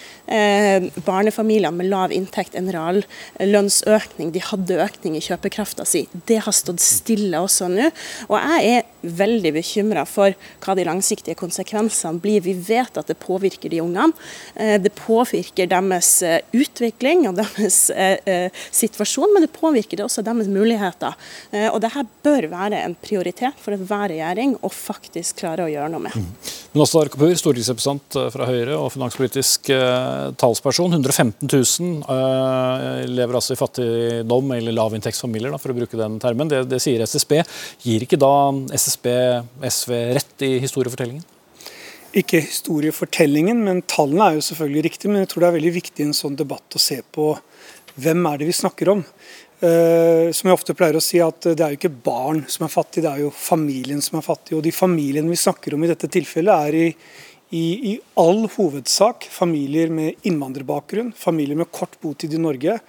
barnefamilier med lav inntekt en reallønnsøkning. De hadde økning i kjøpekrafta si. Det har stått stille også nå. Og jeg er veldig bekymra for hva de langsiktige konsekvensene blir. Vi vet at det påvirker de ungene. Eh, det påvirker deres eh, utvikling og deres eh, eh, situasjon, men det påvirker også deres muligheter. Eh, og dette bør være en prioritet for enhver regjering å faktisk klare å gjøre noe med. Mm. Nastar Kapur, stortingsrepresentant fra Høyre og finanspolitisk talsperson. 115 000 uh, lever altså i fattigdom eller lavinntektsfamilier, for å bruke den termen. Det, det sier SSB. Gir ikke da SSB SV rett i historiefortellingen? Ikke historiefortellingen, men tallene er jo selvfølgelig riktige. Men jeg tror det er veldig viktig i en sånn debatt å se på hvem er det vi snakker om. Uh, som jeg ofte pleier å si, at det er jo ikke barn som er fattige, det er jo familien som er fattig. Og de familiene vi snakker om i dette tilfellet, er i, i, i all hovedsak familier med innvandrerbakgrunn, familier med kort botid i Norge,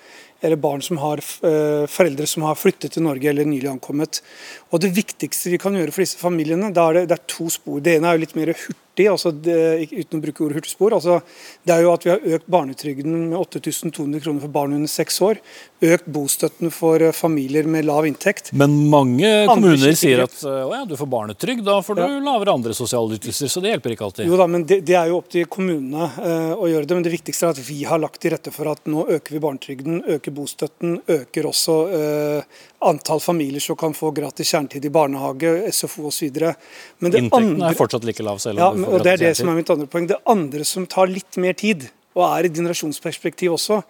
eller barn som har uh, foreldre som har flyttet til Norge eller nylig ankommet. Og Det viktigste vi kan gjøre for disse familiene, det er, det, det er to spor. Det ene er jo litt mer hurtig hurtig, altså det, uten å bruke ordet hurtigspor. Altså det er jo at vi har økt barnetrygden med 8200 kroner for barn under seks år. Økt bostøtten for eh, familier med lav inntekt. Men mange kommuner sier at å ja, du får barnetrygd, da får du ja. lavere andre sosiale ytelser. Så det hjelper ikke alltid. Jo da, men det, det er jo opp til kommunene uh, å gjøre det. Men det viktigste er at vi har lagt til rette for at nå øker vi barnetrygden, øker bostøtten, øker også uh, antall familier som kan få gratis kjernetid i barnehage, SFO osv. Inntekten andre, er fortsatt like lav selv om ja, du får og Det er det som er mitt andre poeng. Det andre som tar litt mer tid, og er i generasjonsperspektiv også,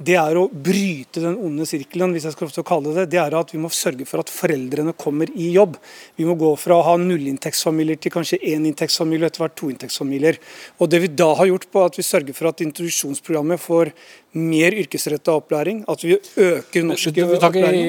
det er å bryte den onde sirkelen, hvis jeg skal få kalle det det. er at Vi må sørge for at foreldrene kommer i jobb. Vi må gå fra å ha nullinntektsfamilier til kanskje éninntektsfamilier og etter hvert toinntektsfamilier. Og Det vi da har gjort, på at vi sørger for at introduksjonsprogrammet får mer yrkesretta opplæring, at vi øker norsk opplæring.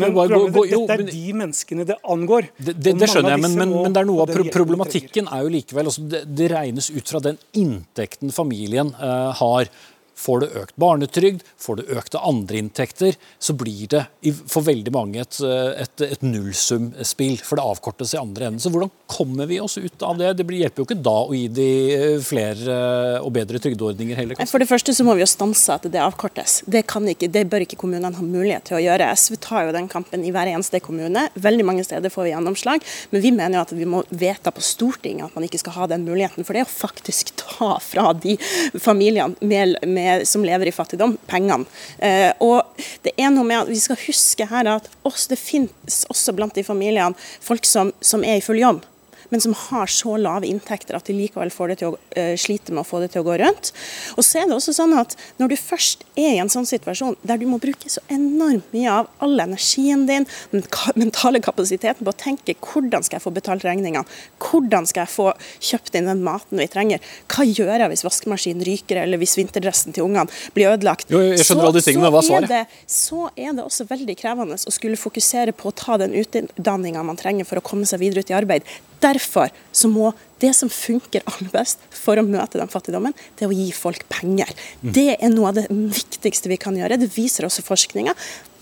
Men dette er de menneskene det angår. Det, det, det skjønner jeg, men, men, men, det er noe av problematikken er jo likevel altså det, det regnes ut fra den inntekten familien uh, har. Får du økt barnetrygd, får du økte andre inntekter, så blir det for veldig mange et, et, et nullsumspill. For det avkortes i andre enden. Så hvordan kommer vi oss ut av det? Det hjelper jo ikke da å gi de eh, flere og bedre trygdeordninger heller. For det første så må vi jo stanse at det avkortes. Det, ikke, det bør ikke kommunene ha mulighet til å gjøre. SV tar jo den kampen i hver eneste kommune. Veldig mange steder får vi gjennomslag. Men vi mener jo at vi må vedta på Stortinget at man ikke skal ha den muligheten. For det er å faktisk ta fra de familiene med, med som lever i fattigdom, pengene. Eh, og det er noe med at Vi skal huske her at også, det finnes også blant de familiene folk som, som er i full jobb men som har så lave inntekter at de likevel får det til å uh, slite med å få det til å gå rundt. Og så er det også sånn at Når du først er i en sånn situasjon der du må bruke så enormt mye av all energien din, den mentale kapasiteten på å tenke hvordan skal jeg få betalt regningene, hvordan skal jeg få kjøpt inn den maten vi trenger, hva gjør jeg hvis vaskemaskinen ryker eller hvis vinterdressen til ungene blir ødelagt, jo, jeg skjønner alle de tingene, hva er det, så er det også veldig krevende å skulle fokusere på å ta den utdanninga man trenger for å komme seg videre ut i arbeid. Derfor så må det som funker aller best for å møte den fattigdommen, det er å gi folk penger. Mm. Det er noe av det viktigste vi kan gjøre. Det viser også forskninga.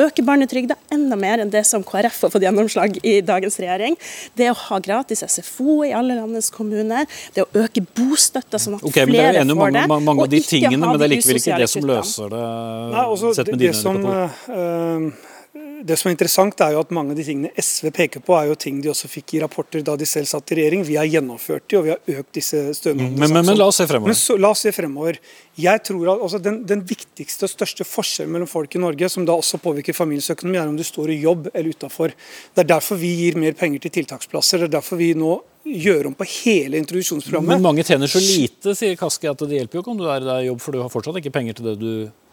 Øke barnetrygda enda mer enn det som KrF har fått gjennomslag i dagens regjering. Det å ha gratis SFO i alle landets kommuner. Det å øke bostøtta sånn at okay, flere får mange, det. Mange, mange av de tingene, men det er likevel ikke det som løser det. Nei, også, sett med det, det som, uh, det som er interessant, er jo at mange av de tingene SV peker på, er jo ting de også fikk i rapporter da de selv satt i regjering. Vi har gjennomført de, og vi har økt disse stønadene. Men, men, men, la oss se fremover. Så, la oss se fremover. Jeg tror at altså, den, den, viktigste og største forskjellen mellom folk i Norge, som da også påvirker familiens økonomi, er om du står i jobb eller utafor. Det er derfor vi gir mer penger til tiltaksplasser. Det er derfor vi nå gjør om på hele introduksjonsprogrammet. Men mange tjener så lite, sier Kaski, at det hjelper jo ikke om du er i jobb, for du har fortsatt ikke penger til det du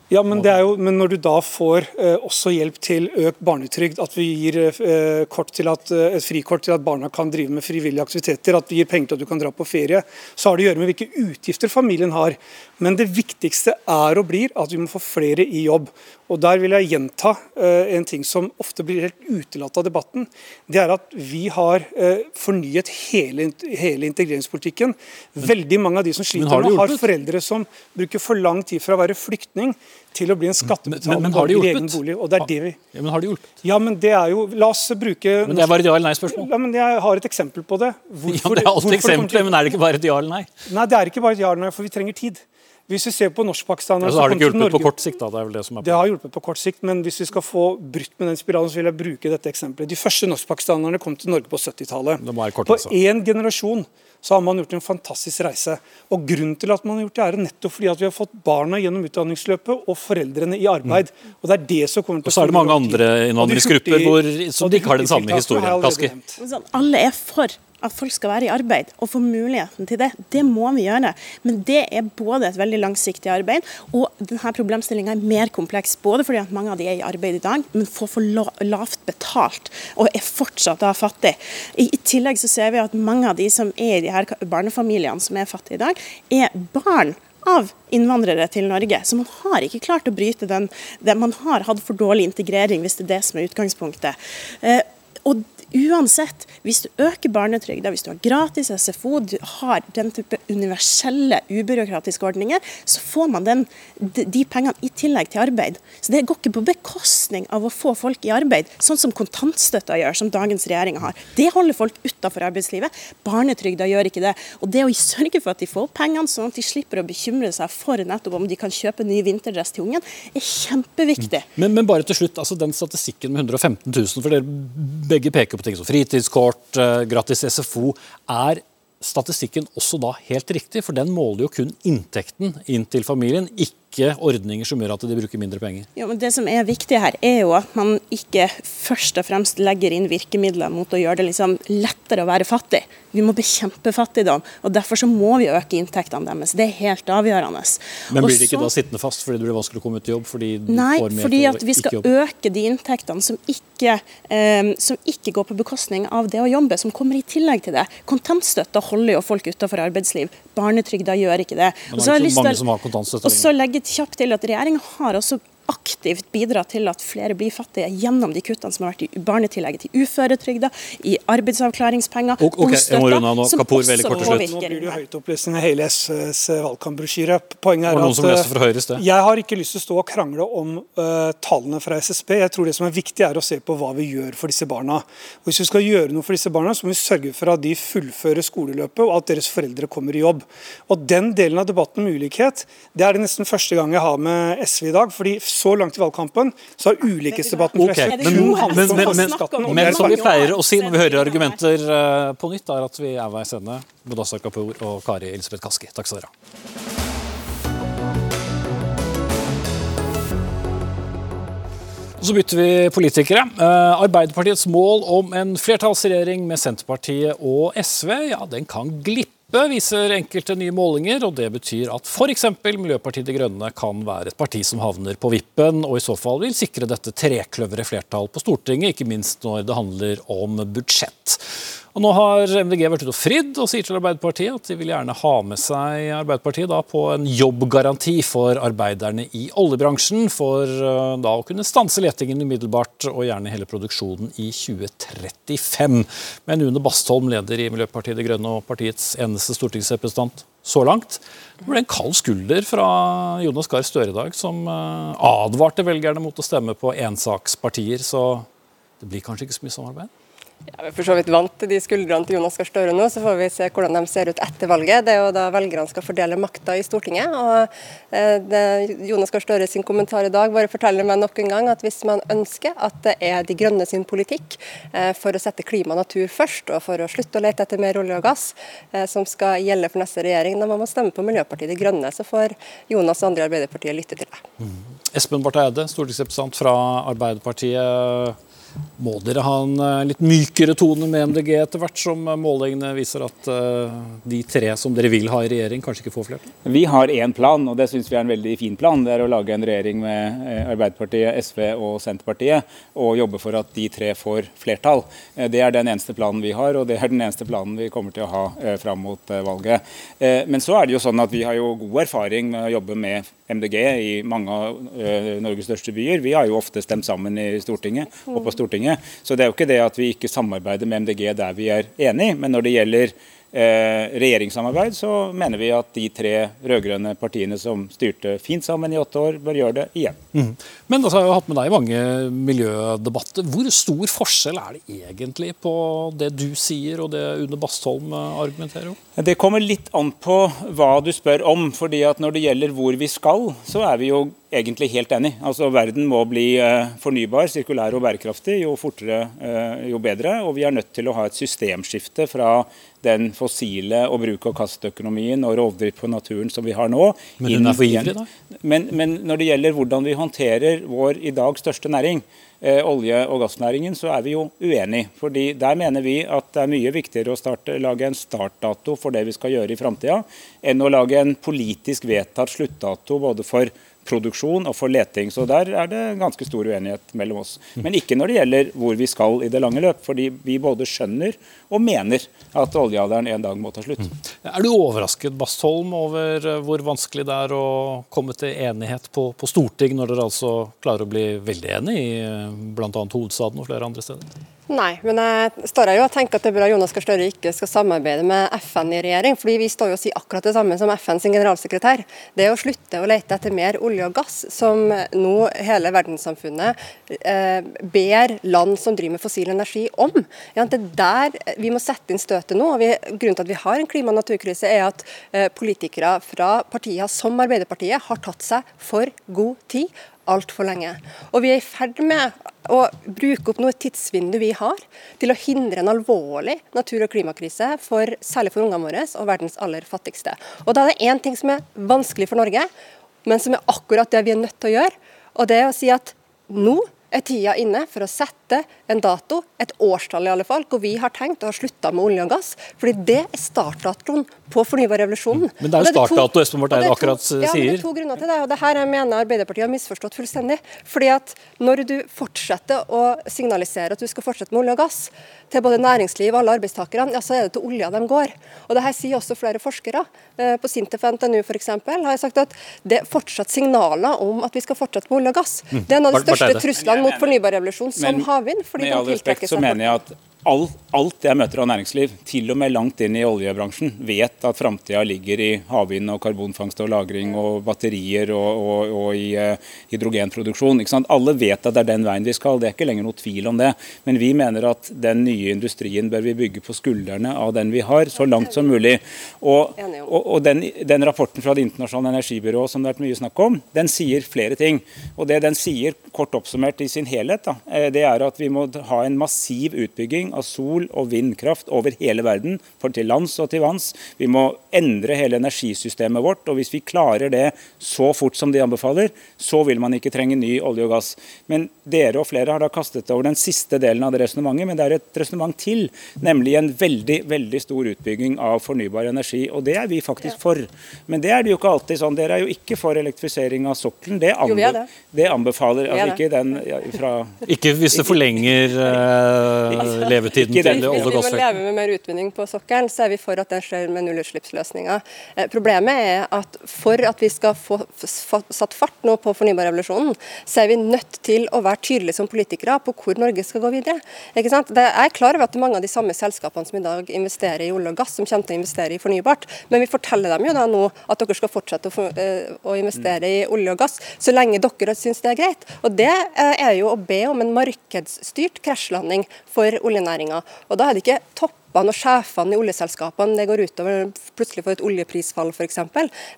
ja, men, jo, men, når du da får eh, også hjelp til økt barnetrygd, at vi gir eh, at, eh, et frikort til at barna kan drive med frivillige aktiviteter, at vi gir penger til at du kan dra på ferie, så har det å gjøre med hvilke utgifter familien har. Men det viktigste er og blir at vi må få flere i jobb. Og Der vil jeg gjenta eh, en ting som ofte blir helt utelatt av debatten. Det er at vi har uh, fornyet hele, hele, integreringspolitikken. Veldig mange av de som sliter har nå, har foreldre som bruker for lang tid fra å være flyktning til å bli en skattebetaler i egen bolig. og det er det vi... Ja, Men har det hjulpet? Ja, men det er jo La oss bruke Men Det er bare et ja eller nei-spørsmål. Ja, men Jeg har et eksempel på det. Hvorfor, ja, Det er alltid eksempler, men er det ikke bare et ja eller nei? Nei, det er ikke bare et ja eller nei, for vi trenger tid. Hvis vi ser på norskpakistanere ja, Så har det ikke hjulpet på kort sikt? da, Det er vel det som er Det har hjulpet på kort sikt, men hvis vi skal få brutt med den spiralen, så vil jeg bruke dette eksempelet. De første norskpakistanerne kom til Norge på 70-tallet. På én generasjon så har man gjort en fantastisk reise. Og Grunnen til at man har gjort det, er nettopp fordi at vi har fått barna gjennom utdanningsløpet og foreldrene i arbeid. Mm. Og det er det som kommer til å Og så er det mange andre innvandringsgrupper som ikke har den samme historien. Alle er for at folk skal være i arbeid og få muligheten til det. Det må vi gjøre. Men det er både et veldig langsiktig arbeid, og denne problemstillinga er mer kompleks. Både fordi at mange av de er i arbeid i dag, men får for lavt betalt og er fortsatt da fattig. I, tillegg så ser vi at mange av de som er i de her barnefamiliene som er fattige i dag, er barn av innvandrere til Norge. Så man har ikke klart å bryte den. Man har hatt for dårlig integrering, hvis det er det som er utgangspunktet. Eh, og uansett, hvis du øker barnetrygda, hvis du har gratis SFO, du har den type universelle, ubyråkratiske ordninger, så får man den, de, pengene i tillegg til arbeid. Så det går ikke på bekostning av å få folk i arbeid, sånn som kontantstøtta gjør, som dagens regjering har. Det holder folk utafor arbeidslivet. Barnetrygda gjør ikke det. Og det å sørge for at de får pengene, sånn at de slipper å bekymre seg for nettopp om de kan kjøpe ny vinterdress til ungen, er kjempeviktig. Men, men bare til slutt, altså den statistikken med 115 000, for dere begge peker på ting som fritidskort, eh, gratis SFO. Er statistikken også da helt riktig? For den måler jo kun inntekten inn til familien, ikke ikke ordninger som gjør at de bruker mindre penger? Ja, men Det som er viktig her, er jo at man ikke først og fremst legger inn virkemidler mot å gjøre det liksom lettere å være fattig. Vi må bekjempe fattigdom, og derfor så må vi øke inntektene deres. Det er helt avgjørende. Men blir de ikke da sittende fast fordi det blir vanskelig å komme ut i jobb? Fordi Nei, får mer fordi at vi skal øke de inntektene som ikke, eh, som ikke går på bekostning av det å jobbe, som kommer i tillegg til det. Kontantstøtta holder jo folk utenfor arbeidsliv. Barnetrygda gjør ikke det. Men Og det så er ikke så mange som har kontantstøtte Og så legge kjapt til at regjeringa har også aktivt bidra til at flere blir fattige gjennom de kuttene som har vært i barnetillegget til uføretrygda, i arbeidsavklaringspenger, og, okay, nå. som Kapur, også kort til slutt. Nå blir det høytopplesende hele SVs valgkampbrosjyre. Poenget er at Høyre jeg har ikke lyst til å stå og krangle om uh, tallene fra SSB. Jeg tror det som er viktig er å se på hva vi gjør for disse barna. Og hvis vi skal gjøre noe for disse barna, så må vi sørge for at de fullfører skoleløpet og at deres foreldre kommer i jobb. Og Den delen av debatten om ulikhet det er det nesten første gang jeg har med SV i dag. fordi så langt i valgkampen så har ulikhetsdebatten okay. men, men, men, men, men er som vi pleier å si når vi hører argumenter eh, på nytt, er at vi er veis ende. Mudassar Kapur og Kari Elisabeth Kaski. Takk skal dere ha. Og Så bytter vi politikere. Eh, Arbeiderpartiets mål om en flertallsregjering med Senterpartiet og SV, ja, den kan glippe, viser enkelte nye målinger. og Det betyr at f.eks. Miljøpartiet De Grønne kan være et parti som havner på vippen, og i så fall vil sikre dette trekløveret flertall på Stortinget, ikke minst når det handler om budsjett. Og Nå har MDG vært ute og fridd og sier til Arbeiderpartiet at de vil gjerne ha med seg Arbeiderpartiet da på en jobbgaranti for arbeiderne i oljebransjen, for eh, da å kunne stanse letingen umiddelbart og gjerne hele produksjonen i 2035. Men Une Bastholm, leder i Miljøpartiet De Grønne og partiets eneste stortingsrepresentant så langt. Det ble en kald skulder fra Jonas Gahr Støre i dag, som eh, advarte velgerne mot å stemme på ensakspartier. Så det blir kanskje ikke så mye samarbeid? Ja, vi er for så vidt vant til de skuldrene til Jonas Gahr Støre nå, så får vi se hvordan de ser ut etter valget. Det er jo da velgerne skal fordele makta i Stortinget. og eh, Jonas Gahr Støre sin kommentar i dag bare forteller meg nok en gang at hvis man ønsker at det er De Grønne sin politikk eh, for å sette klima og natur først, og for å slutte å lete etter mer olje og gass, eh, som skal gjelde for neste regjering, da må man stemme på Miljøpartiet De Grønne. Så får Jonas og andre i Arbeiderpartiet lytte til det. Espen Barth Eide, stortingsrepresentant fra Arbeiderpartiet. Må dere ha en eh, litt mykere tone med MDG etter hvert som eh, målingene viser at eh, de tre som dere vil ha i regjering, kanskje ikke får flertall? Vi har én plan, og det syns vi er en veldig fin plan. Det er å lage en regjering med Arbeiderpartiet, SV og Senterpartiet, og jobbe for at de tre får flertall. Det er den eneste planen vi har, og det er den eneste planen vi kommer til å ha fram mot valget. Men så er det jo sånn at vi har jo god erfaring med å jobbe med MDG i mange av eh, Norges største byer. Vi har jo ofte stemt sammen i Stortinget og på Stortinget. Så det er jo ikke det at vi ikke samarbeider med MDG der vi er enig, men når det gjelder regjeringssamarbeid, så mener vi at de tre rød-grønne partiene som styrte fint sammen i åtte år, bør gjøre det igjen. Mm. Men altså, jeg har hatt med deg i mange miljødebatter. Hvor stor forskjell er det egentlig på det du sier og det Une Bastholm eh, argumenterer om? Det kommer litt an på hva du spør om. fordi at Når det gjelder hvor vi skal, så er vi jo egentlig helt enig. Altså Verden må bli eh, fornybar, sirkulær og bærekraftig. Jo fortere, eh, jo bedre. Og vi er nødt til å ha et systemskifte fra den fossile og bruk-og-kast-økonomien og rovdrift på naturen som vi har nå. Men hun er for ivrig, da? Men, men når det gjelder hvordan vi håndterer vår i dag største næring, eh, olje- og gassnæringen, så er vi jo uenige. Fordi Der mener vi at det er mye viktigere å starte, lage en startdato for det vi skal gjøre i framtida, enn å lage en politisk vedtatt sluttdato både for produksjon og for leting. Så der er det ganske stor uenighet mellom oss. Men ikke når det gjelder hvor vi skal i det lange løp. Fordi vi både skjønner og mener at oljealderen en dag må ta slutt. Er du overrasket Bastholm, over eh, hvor vanskelig det er å komme til enighet på, på Storting, når dere altså klarer å bli veldig enige i eh, bl.a. hovedstaden og flere andre steder? Nei, men jeg står her jo og tenker at det er bra Jonas Gahr Støre ikke skal samarbeide med FN i regjering. fordi vi står jo og sier akkurat det samme som FNs generalsekretær. Det å slutte å lete etter mer olje og gass, som nå hele verdenssamfunnet eh, ber land som driver med fossil energi om. Ja, det er der vi må sette inn støtet nå. og vi, Grunnen til at vi har en klima- og naturkrise, er at eh, politikere fra partier som Arbeiderpartiet har tatt seg for god tid altfor lenge. Og vi er i ferd med å bruke opp noe tidsvindu vi har til å hindre en alvorlig natur- og klimakrise, for, særlig for ungene våre og verdens aller fattigste. Og Da er det én ting som er vanskelig for Norge. men som er akkurat det vi er nødt til å gjøre. Og det er å si at nå er tida inne for å sette en dato, et årstall i alle fall, hvor vi har tenkt å ha slutta med olje og gass. fordi det er startdatoen på fornybarrevolusjonen. Men det er jo startdato Espen Barth Eide akkurat ja, men det er to grunner til det, og det her jeg mener Arbeiderpartiet har misforstått fullstendig. Fordi at når du fortsetter å signalisere at du skal fortsette med olje og gass, til både næringsliv og alle arbeidstakerne, ja, så er det til olja de går. Og det her sier også flere forskere. Eh, på Sintef NTNU f.eks. har jeg sagt at det er fortsatt signaler om at vi skal fortsette med olje og gass. Mm. Det er en av de største truslene mot fornybarrevolusjonen som havvind. Med all respekt så mener jeg at all, alt jeg møter av næringsliv, til og med langt inn i oljebransjen, vet at framtida ligger i havvind og karbonfangst og -lagring og batterier og, og, og i eh, hydrogenproduksjon. Alle vet at det er den veien vi skal, det er ikke lenger noe tvil om det. Men vi mener at den nye industrien bør vi bygge på skuldrene av den vi har, så langt som mulig. Og, og, og den, den rapporten fra Det internasjonale energibyrået som det har vært mye snakk om, den sier flere ting. Og det den sier, kort oppsummert i sin helhet, da, eh, det er at vi må ha en massiv utbygging av sol- og vindkraft over hele verden, for til lands og til vanns. Vi må endre hele energisystemet vårt. og Hvis vi klarer det så fort som de anbefaler, så vil man ikke trenge ny olje og gass. Men dere og flere har da kastet over den siste delen av det resonnementet, men det er et resonnement til, nemlig en veldig veldig stor utbygging av fornybar energi. og Det er vi faktisk for. Men det er det jo ikke alltid sånn. Dere er jo ikke for elektrifisering av sokkelen. Det, Jo, er anbe det. det anbefaler er altså ikke den ja, fra Ikke hvis det forlenger eh, levetiden til olje- og Hvis vi må leve med mer utvinning på sokkelen, så er vi for at den skjer med nullutslippsløsninger. Eh, problemet er at for at vi skal få satt fart nå på fornybarrevolusjonen, så er vi nødt til å være tydelige som politikere på hvor Norge skal gå videre. Ikke sant? Jeg er klar over at det er mange av de samme selskapene som i dag investerer i olje og gass, som kommer til å investere i fornybart, men vi forteller dem jo da nå at dere skal fortsette å, eh, investere i olje og gass, så lenge dere syns det er greit. Og Det eh, er jo å be om en markedsstyrt krasjlanding for oljenæringa. Og da er det ikke toppene og sjefene i oljeselskapene det går utover plutselig for et oljeprisfall f.eks.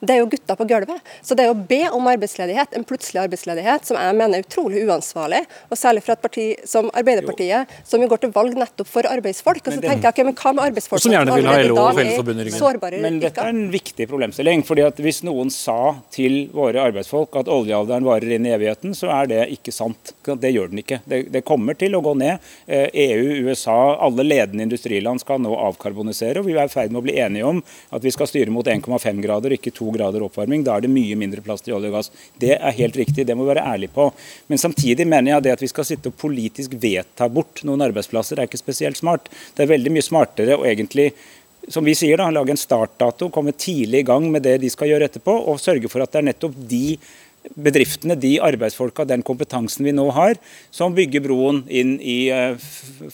Det er jo gutta på gulvet. Så det er å be om arbeidsledighet, en plutselig arbeidsledighet, som jeg mener er utrolig uansvarlig. Og særlig fra et parti som Arbeiderpartiet, som jo går til valg nettopp for arbeidsfolk. Og så det- tenker jeg, okay, men hva med arbeidsfolk som gjerne vil ha LO og er Fellesforbundet. Sårbare Men dette er en viktig problemstilling. fordi at Hvis noen sa til våre arbeidsfolk at oljealderen varer inn i evigheten, så er det ikke sant. Det gjør den ikke. Det, det kommer til å gå ned. Eh, EU, USA, alle ledende industriland skal nå avkarbonisere. og Vi er i ferd med å bli enige om at vi skal styre mot 1,5 grader, ikke 2 grader oppvarming. Da er det mye mindre plass til olje og gass. Det er helt riktig, det må vi være ærlige på. Men samtidig mener jeg det at vi skal sitte og politisk vedta bort noen arbeidsplasser, er ikke spesielt smart. Det er veldig mye smartere å egentlig som vi sier da, lage en startdato, komme tidlig i gang med det de skal gjøre etterpå, og sørge for at det er nettopp de bedriftene, de arbeidsfolka, den kompetansen vi nå har, som bygger broen inn i eh,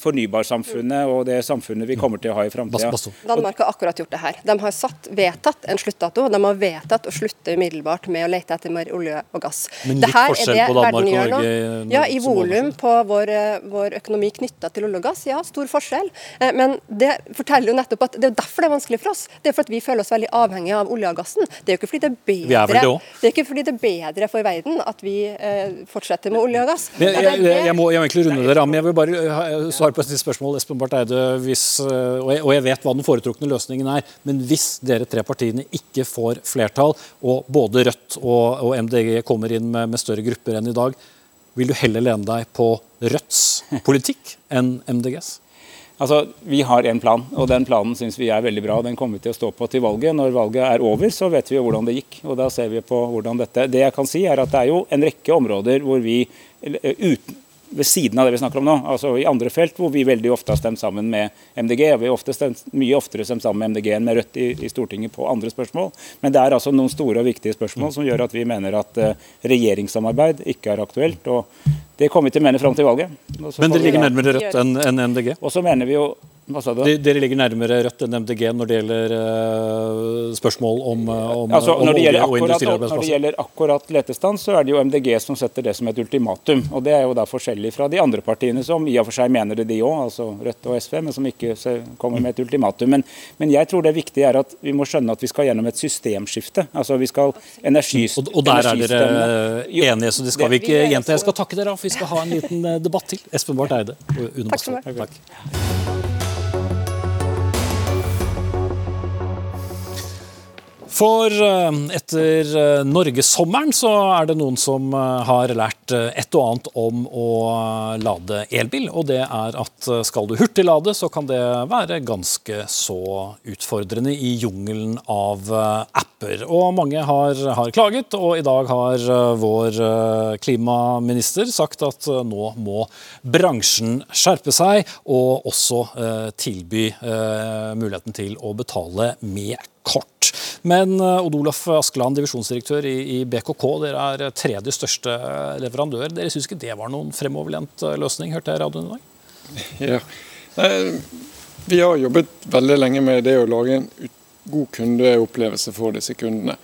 fornybarsamfunnet og det samfunnet vi kommer til å ha i framtida. Danmark har akkurat gjort det her. De har satt, vedtatt en sluttdato. De har vedtatt å slutte umiddelbart med å lete etter mer olje og gass. Men litt Det er forskjell på Danmark og. Norge, Ja, I volum på vår, eh, vår økonomi knytta til olje og gass, ja, stor forskjell. Eh, Men det forteller jo nettopp at det er derfor det er vanskelig for oss. Det er fordi vi føler oss veldig avhengige av olje og gassen. Det er jo ikke fordi det er bedre, Vi er vel det òg. det er ikke fordi det er bedre for verden at vi eh, fortsetter med olje og gass. Jeg, jeg, jeg, må, jeg må egentlig runde dere av, men jeg vil bare svare på et spørsmål. Espen Barth Eide, hvis, og, jeg, og jeg vet hva den foretrukne løsningen er, men hvis dere tre partiene ikke får flertall, og både Rødt og, og MDG kommer inn med, med større grupper enn i dag, vil du heller lene deg på Rødts politikk enn MDGs? Altså, Vi har en plan, og den planen syns vi er veldig bra. Den kommer vi til å stå på til valget. Når valget er over, så vet vi jo hvordan det gikk. og da ser vi på hvordan dette... Det jeg kan si er at det er jo en rekke områder hvor vi eh, uten, ved siden av det vi snakker om nå, altså i andre felt hvor vi veldig ofte har stemt sammen med MDG. og Vi har ofte stemt, mye oftere stemt sammen med MDG enn med Rødt i, i Stortinget på andre spørsmål. Men det er altså noen store og viktige spørsmål som gjør at vi mener at uh, regjeringssamarbeid ikke er aktuelt. og Det kommer vi til å mene fram til valget. Men dere ligger nærmere Rødt enn en MDG? Og så mener vi jo hva sa du? De- Dere ligger nærmere Rødt enn MDG når det gjelder øh, spørsmål om, øh, om, Altså, om olje akkurat, og industriarbeidsplasser? når det gjelder akkurat letestans, så er det jo MDG som setter det som et ultimatum. og Det er jo da forskjellig fra de andre partiene, som i og for seg mener det de òg, altså Rødt og SV, men som ikke kommer med et ultimatum. Men, men jeg tror det viktige er at vi må skjønne at vi skal gjennom et systemskifte. altså vi skal energi, Og, og der er dere enige, så det skal vi ikke gjenta. Jeg skal takke dere, for vi skal ha en liten eh, debatt til. Espen Barth Eide og Une Bastholm. Takk. For eh, etter eh, norgessommeren så er det noen som eh, har lært et og annet om å lade elbil. Og det er at skal du hurtiglade, så kan det være ganske så utfordrende i jungelen av apper. Og mange har, har klaget, og i dag har vår klimaminister sagt at nå må bransjen skjerpe seg og også tilby muligheten til å betale med kort. Men eh, Odd Olaf Askeland, divisjonsdirektør i, BKK, dere er tredje største leverandør. Dere syns ikke det var noen fremoverlent eh, løsning, hørte jeg i radioen i dag? Ja. Vi har jobbet veldig lenge med det å lage en god kundeopplevelse for disse kundene.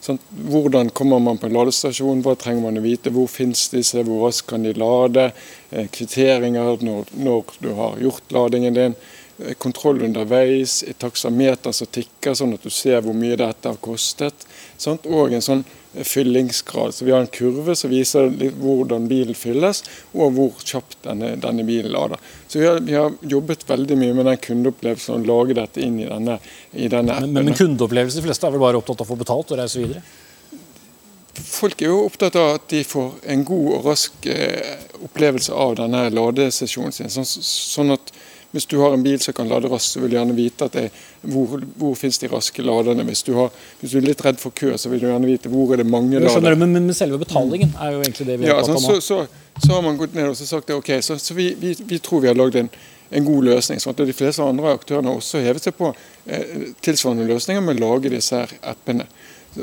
Sånn, hvordan kommer man på en ladestasjon, hva trenger man å vite, hvor finnes disse, hvor raskt kan de lade, eh, kvitteringer når, når du har gjort ladingen din. Eh, kontroll underveis, et taksameter som tikker, sånn at du ser hvor mye dette har kostet. Sant? Og en sånn eh, fyllingsgrad. Så Vi har en kurve som viser hvordan bilen fylles, og hvor kjapt denne, denne bilen lader. Så vi har, vi har, jobbet veldig mye med den kundeopplevelsen og lage dette inn i denne, i denne appen. Men, men kundeopplevelse, de fleste er vel bare opptatt av å få betalt og reise videre? Folk er jo opptatt av at de får en god og rask eh, opplevelse av denne ladesesjonen sin. sånn, sånn at hvis du har en bil som kan lade raskt, så vil du gjerne vite det, hvor, hvor finnes de raske laderne. Hvis du, har, hvis du, er litt redd for kø, så vil du gjerne vite hvor er det mange ladere. Men, men, selve betalingen er jo egentlig det vi ja, sånn, så, så, så, har man gått ned og sagt det, ok, så, så vi, vi, vi, tror vi har lagd en, en, god løsning. sånn at De fleste andre aktørene har også hevet seg på eh, tilsvarende løsninger med å lage disse her appene.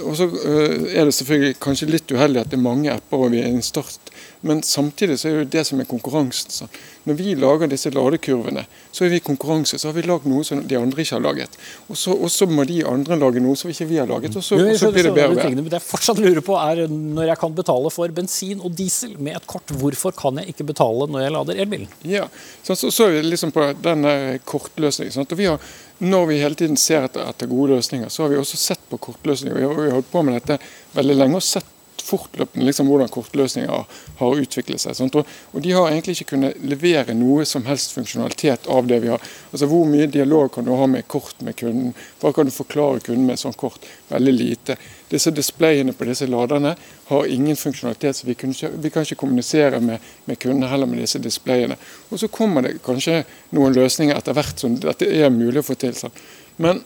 Og så eh, er det selvfølgelig kanskje litt uheldig at det er mange apper og vi er i en start men samtidig så er det det som er konkurransen. Så når vi lager disse ladekurvene, så er vi i konkurranse. Så har vi lagd noe som de andre ikke har laget. Og så, og så må de andre lage noe som ikke vi har laget. Og så, blir det bedre. Det jeg fortsatt lurer på er når jeg kan betale for bensin og diesel med et kort, hvorfor kan jeg ikke betale når jeg lader elbilen? Ja, så, så, så er vi liksom på denne kortløsningen. Sant? Og vi har når vi hele tiden ser etter, etter, gode løsninger, så har vi også sett på kortløsninger. Vi har, vi har holdt på med dette veldig lenge og sett fortløpende liksom, hvordan kortløsninger har utviklet seg. Og, og, De har egentlig ikke kunnet levere noe som helst funksjonalitet av det vi har. Altså Hvor mye dialog kan du ha med kort med kunden? Hva kan du forklare kunden med sånn kort? Veldig lite. Disse displayene på disse laderne har ingen funksjonalitet, så vi, ikke, vi kan ikke kommunisere med, med kundene heller med disse displayene. Og Så kommer det kanskje noen løsninger etter hvert som dette er mulig å få til. Sånn. Men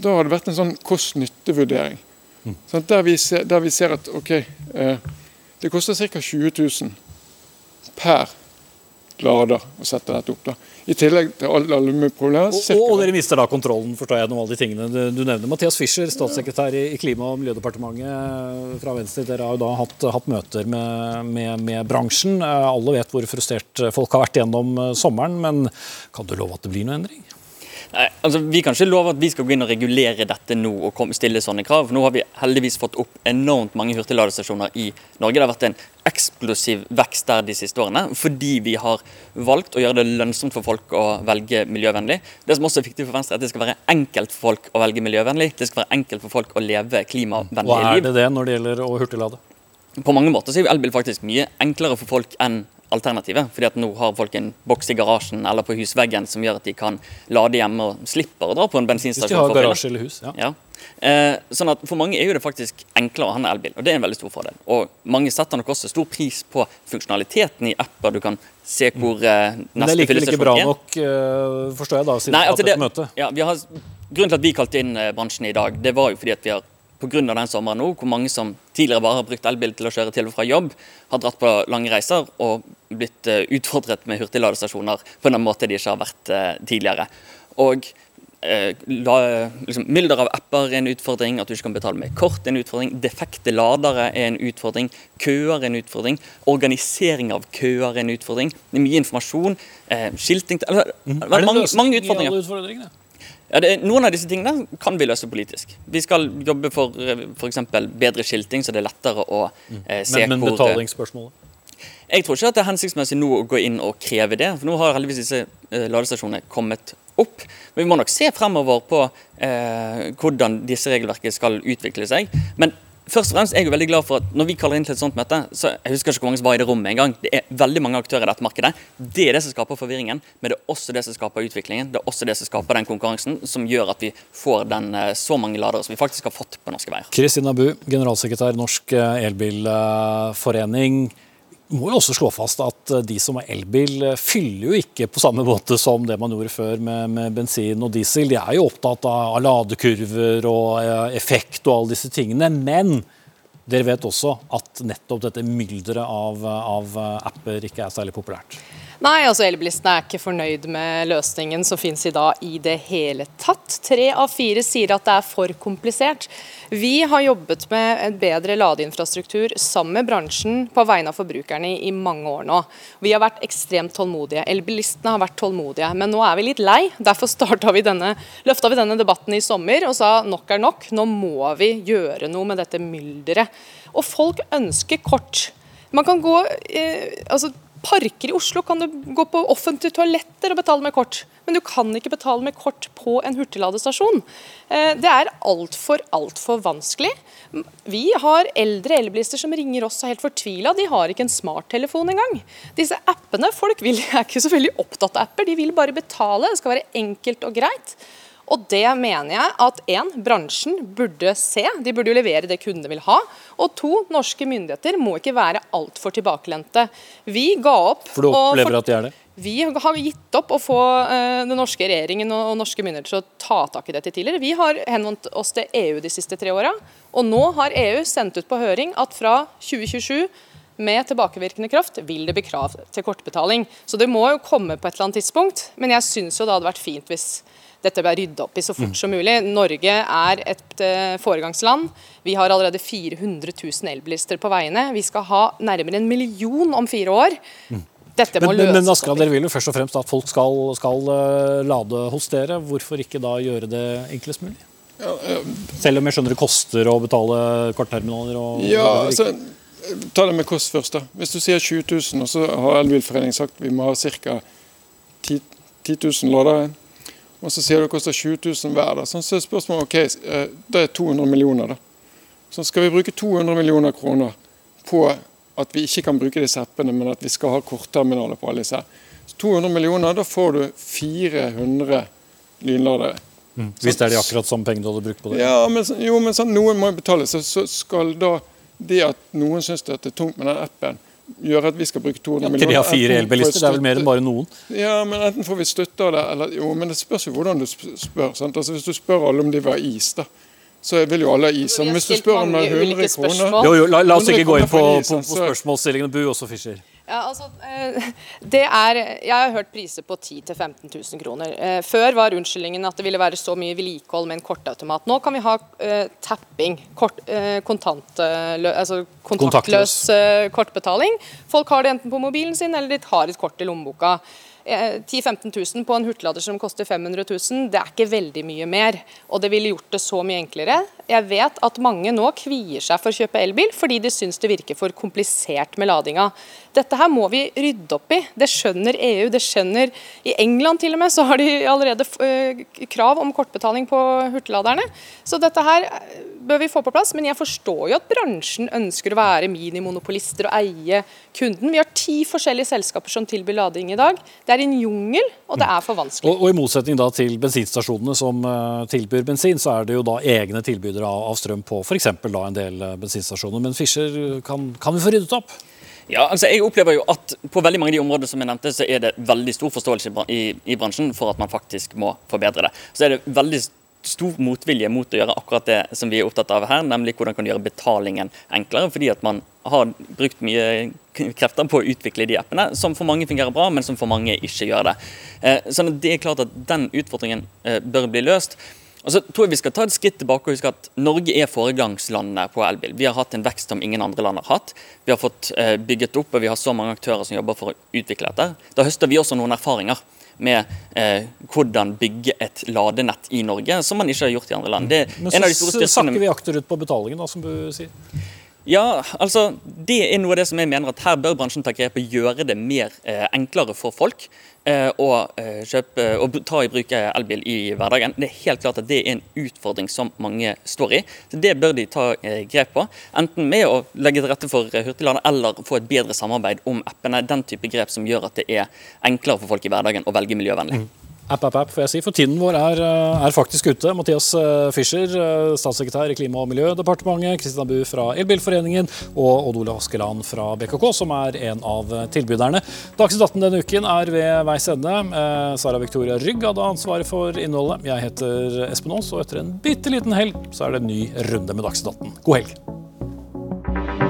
da har det vært en sånn kost-nytte-vurdering. Mm. Sånn, der, der, vi ser, at ok, eh, det koster ca. 20 000 per lader å sette dette opp. da. I tillegg til alle, alle problemer. Og, og, dere mister da kontrollen forstår jeg, om alle de tingene du, du nevner. Mathias Fischer, statssekretær i, i Klima- og miljødepartementet eh, fra Venstre. Dere har jo da hatt, hatt møter med, med, med, bransjen. Eh, alle vet hvor frustrert folk har vært gjennom eh, sommeren. Men kan du love at det blir noen endring? Nei, altså Vi kan ikke love at vi skal gå inn og regulere dette nå og stille sånne krav. Nå har vi heldigvis fått opp enormt mange hurtigladestasjoner i Norge. Det har vært en eksplosiv vekst der de siste årene, fordi vi har valgt å gjøre det lønnsomt for folk å velge miljøvennlig. Det som også er viktig for Venstre, er at det skal være enkelt for folk å velge miljøvennlig. Det skal være enkelt for folk å leve klimavennlige liv. Hva er det det når det gjelder å hurtiglade? På mange måter så er elbil faktisk mye enklere for folk enn alternativet. fordi at nå har folk en boks i garasjen eller på husveggen som gjør at de kan lade hjemme og slipper å dra på en bensinstasjon. Hvis de har garasje eller hus, ja. ja. Eh, sånn at For mange er jo det faktisk enklere å ha en elbil, og det er en veldig stor fordel. Og Mange setter nok også stor pris på funksjonaliteten i apper. Du kan se hvor eh, neste fyllestasjon er. Det er likevel ikke bra nok, uh, forstår jeg da, siden Nei, altså det, møte. Ja, vi har, grunnen til at vi kalte inn uh, bransjen i dag, det var jo fordi at vi har pga. den sommeren nå, hvor mange som tidligere bare har brukt elbil til å kjøre til og fra jobb, har dratt på lange reiser og blitt eh, utfordret med hurtigladestasjoner på en måte de ikke har vært eh, tidligere. Og eh, la, liksom, Mylder av apper er en utfordring, at du ikke kan betale med kort er en utfordring. Defekte ladere er en utfordring. Køer er en utfordring. Organisering av køer er en utfordring. Det er mye informasjon. Eh, skilting eller, mm. mange, mange utfordringer. Ja, det, noen av disse tingene kan vi løse politisk. Vi skal jobbe for f.eks. bedre skilting, så det er lettere å mm. eh, se men, men hvor Men betalingsspørsmålet? Jeg tror ikke at det er hensiktsmessig nå å gå inn og kreve det. for Nå har heldigvis disse eh, ladestasjonene kommet opp. Men vi må nok se fremover på eh, hvordan disse regelverket skal utvikle seg. Men først og fremst er jeg jo veldig glad for at når vi kaller inn til et sånt møte, så jeg husker ikke hvor mange som var i det rommet engang. Det er veldig mange aktører i dette markedet. Det er det som skaper forvirringen, men det er også det som skaper utviklingen. Det er også det som skaper den konkurransen som gjør at vi får den, eh, så mange ladere som vi faktisk har fått på norske veier. Kristina Bu, generalsekretær Norsk eh, Elbilforening må jo også slå fast at eh, de som har elbil, eh, fyller jo ikke på samme måte som det man gjorde før med, med bensin og diesel. De er jo opptatt av, ladekurver og eh, effekt og alle disse tingene. Men dere vet også at nettopp dette mylderet av, av apper ikke er særlig populært. Nei, altså elbilistene er ikke fornøyd med løsningen som finnes i dag i det hele tatt. Tre av fire sier at det er for komplisert. Vi har jobbet med en bedre ladeinfrastruktur sammen med bransjen på vegne av forbrukerne i mange år nå. Vi har vært ekstremt tålmodige. Elbilistene har vært tålmodige, men nå er vi litt lei. Derfor vi løfta vi denne debatten i sommer og sa nok er nok. Nå må vi gjøre noe med dette mylderet. Og folk ønsker kort. Man kan gå eh, altså parker i Oslo kan du gå på offentlige toaletter og betale med kort, men du kan ikke betale med kort på en hurtigladestasjon. Eh, det er altfor, altfor vanskelig. Vi har eldre elbilister som ringer oss og er helt fortvila. De har ikke en smarttelefon engang. Disse appene, Folk vil, er ikke så veldig opptatt av apper, de vil bare betale. Det skal være enkelt og greit. Og det mener jeg at en, bransjen burde se, de burde jo levere det kundene vil ha. Og to, norske myndigheter må ikke være altfor tilbakelente. Vi ga opp For du opplever at de er det? Vi har gitt opp å få uh, den norske regjeringen og, norske myndigheter til å ta tak i dette tidligere. Vi har henvendt oss til EU de siste tre åra, og nå har EU sendt ut på høring at fra 2027 med tilbakevirkende kraft vil det bli krav til kortbetaling. Så det må jo komme på et eller annet tidspunkt. Men jeg syns jo det hadde vært fint hvis dette ble rydda opp i så fort mm. som mulig. Norge er et uh, foregangsland. Vi har allerede 400 000 elbilister på veiene. Vi skal ha nærmere en million om fire år. Mm. Dette må men, løses. Men Aska, dere vil jo først og fremst at folk skal, skal uh, lade hos dere. Hvorfor ikke da gjøre det enklest mulig? Ja, uh, Selv om jeg skjønner det koster å betale kortterminaler? Og, ja, altså, Ta det med kost først. da. Hvis du sier 20 000, og så har Elbilforeningen sagt vi må ha ca. 10, 10 000 ladere og så sier det koster 20 000 hver. Da. Så er spørsmålet ok, eh, det er 200 millioner. da. Så skal vi bruke 200 millioner kroner på at vi ikke kan bruke disse appene, men at vi skal ha kortterminaler på alle disse. Så 200 millioner, da får du 400 lynladere. Mm. Hvis det er de akkurat samme pengene du hadde brukt på det? Ja, men, jo, men sånn, noen må betale. Så, så skal da det at noen syns det er tungt med den appen, gjør at vi skal bruke 200 ja, millioner. Tre av fire elbilister, det er vel mer enn bare noen? Ja, men enten får vi støtte av det, eller jo, men det spørs jo hvordan du spør. sant? Altså Hvis du spør alle om de vil ha is, da så vil jo alle ha is. Men hvis du spør om 100 kroner Jo, jo, la, la oss ikke gå inn på, på, på spørsmålsstillingene. Bu også, Fischer. Ja, altså, eh, det er, jeg har hørt priser på 10 000-15 000 kroner. Eh, før var unnskyldningen at det ville være så mye vedlikehold med en kortautomat. Nå kan vi ha uh, tapping, kort, uh, kontant, altså kontaktløs uh, kortbetaling. Folk har det enten på mobilen sin eller de har et kort i lommeboka. 10 000-15 000 på en hurtiglader som koster 500 000, det er ikke veldig mye mer. Og det ville gjort det så mye enklere. Jeg vet at mange nå kvier seg for å kjøpe elbil fordi de syns det virker for komplisert med ladinga. Dette her må vi rydde opp i. Det skjønner EU. det skjønner I England til og med så har de allerede uh, krav om kortbetaling på hurtigladerne. Så dette her eh, bør vi få på plass. Men jeg forstår jo at bransjen ønsker å være minimonopolister og eie kunden. Vi har ti forskjellige selskaper som tilbyr lading i dag. Det er en jungel, og det er for vanskelig. Og, og I motsetning til bensinstasjonene som uh, tilbyr bensin, så er det jo da egne tilbydere leverandører av, strøm på f.eks. en del eh, bensinstasjoner. Men Fischer, kan, kan vi få ryddet opp? Ja, altså jeg opplever jo at På veldig mange av de områdene som jeg nevnte, så er det veldig stor forståelse i, i bransjen for at man faktisk må forbedre det. Så er det veldig stor motvilje mot å gjøre akkurat det som vi er opptatt av her, nemlig hvordan kan du gjøre betalingen enklere. Fordi at man har brukt mye krefter på å utvikle de appene, som for mange fungerer bra, men som for mange ikke gjør det. Så sånn at det er klart at Den utfordringen eh, bør bli løst. Og så tror jeg vi skal ta et skritt tilbake og huske at Norge er foregangslandet på elbil. Vi har hatt en vekst som ingen andre land har hatt. Vi har fått eh, bygget opp, og vi har så mange aktører som jobber for å utvikle dette. Da høster vi også noen erfaringer med eh, hvordan bygge et ladenett i Norge, som man ikke har gjort i andre land. Det Men så sakker vi akterut på betalingen, da, som du sier? Ja, altså Det er noe av det som jeg mener at her bør bransjen ta grep og gjøre det mer eh, enklere for folk eh, å eh, kjøpe og ta i bruk elbil i hverdagen. Det er helt klart at det er en utfordring som mange står i. så Det bør de ta eh, grep på. Enten med å legge til rette for hurtiglader eller få et bedre samarbeid om appene. Den type grep som gjør at det er enklere for folk i hverdagen å velge miljøvennlig. Mm. App, app, app, får jeg si, for tiden vår er, eh, er faktisk ute. Mathias eh, Fischer, eh, statssekretær i Klima- og miljødepartementet, Kristina Bu fra Elbilforeningen og Odd Ole Askeland fra BKK, som er en av tilbyderne. Dagsnytt 18 denne uken er ved veis ende. Sara Victoria Rygg hadde ansvaret for innholdet. Jeg heter Espen Aas, og etter en bitte liten helg så er det en ny runde med Dagsnytt 18. God helg.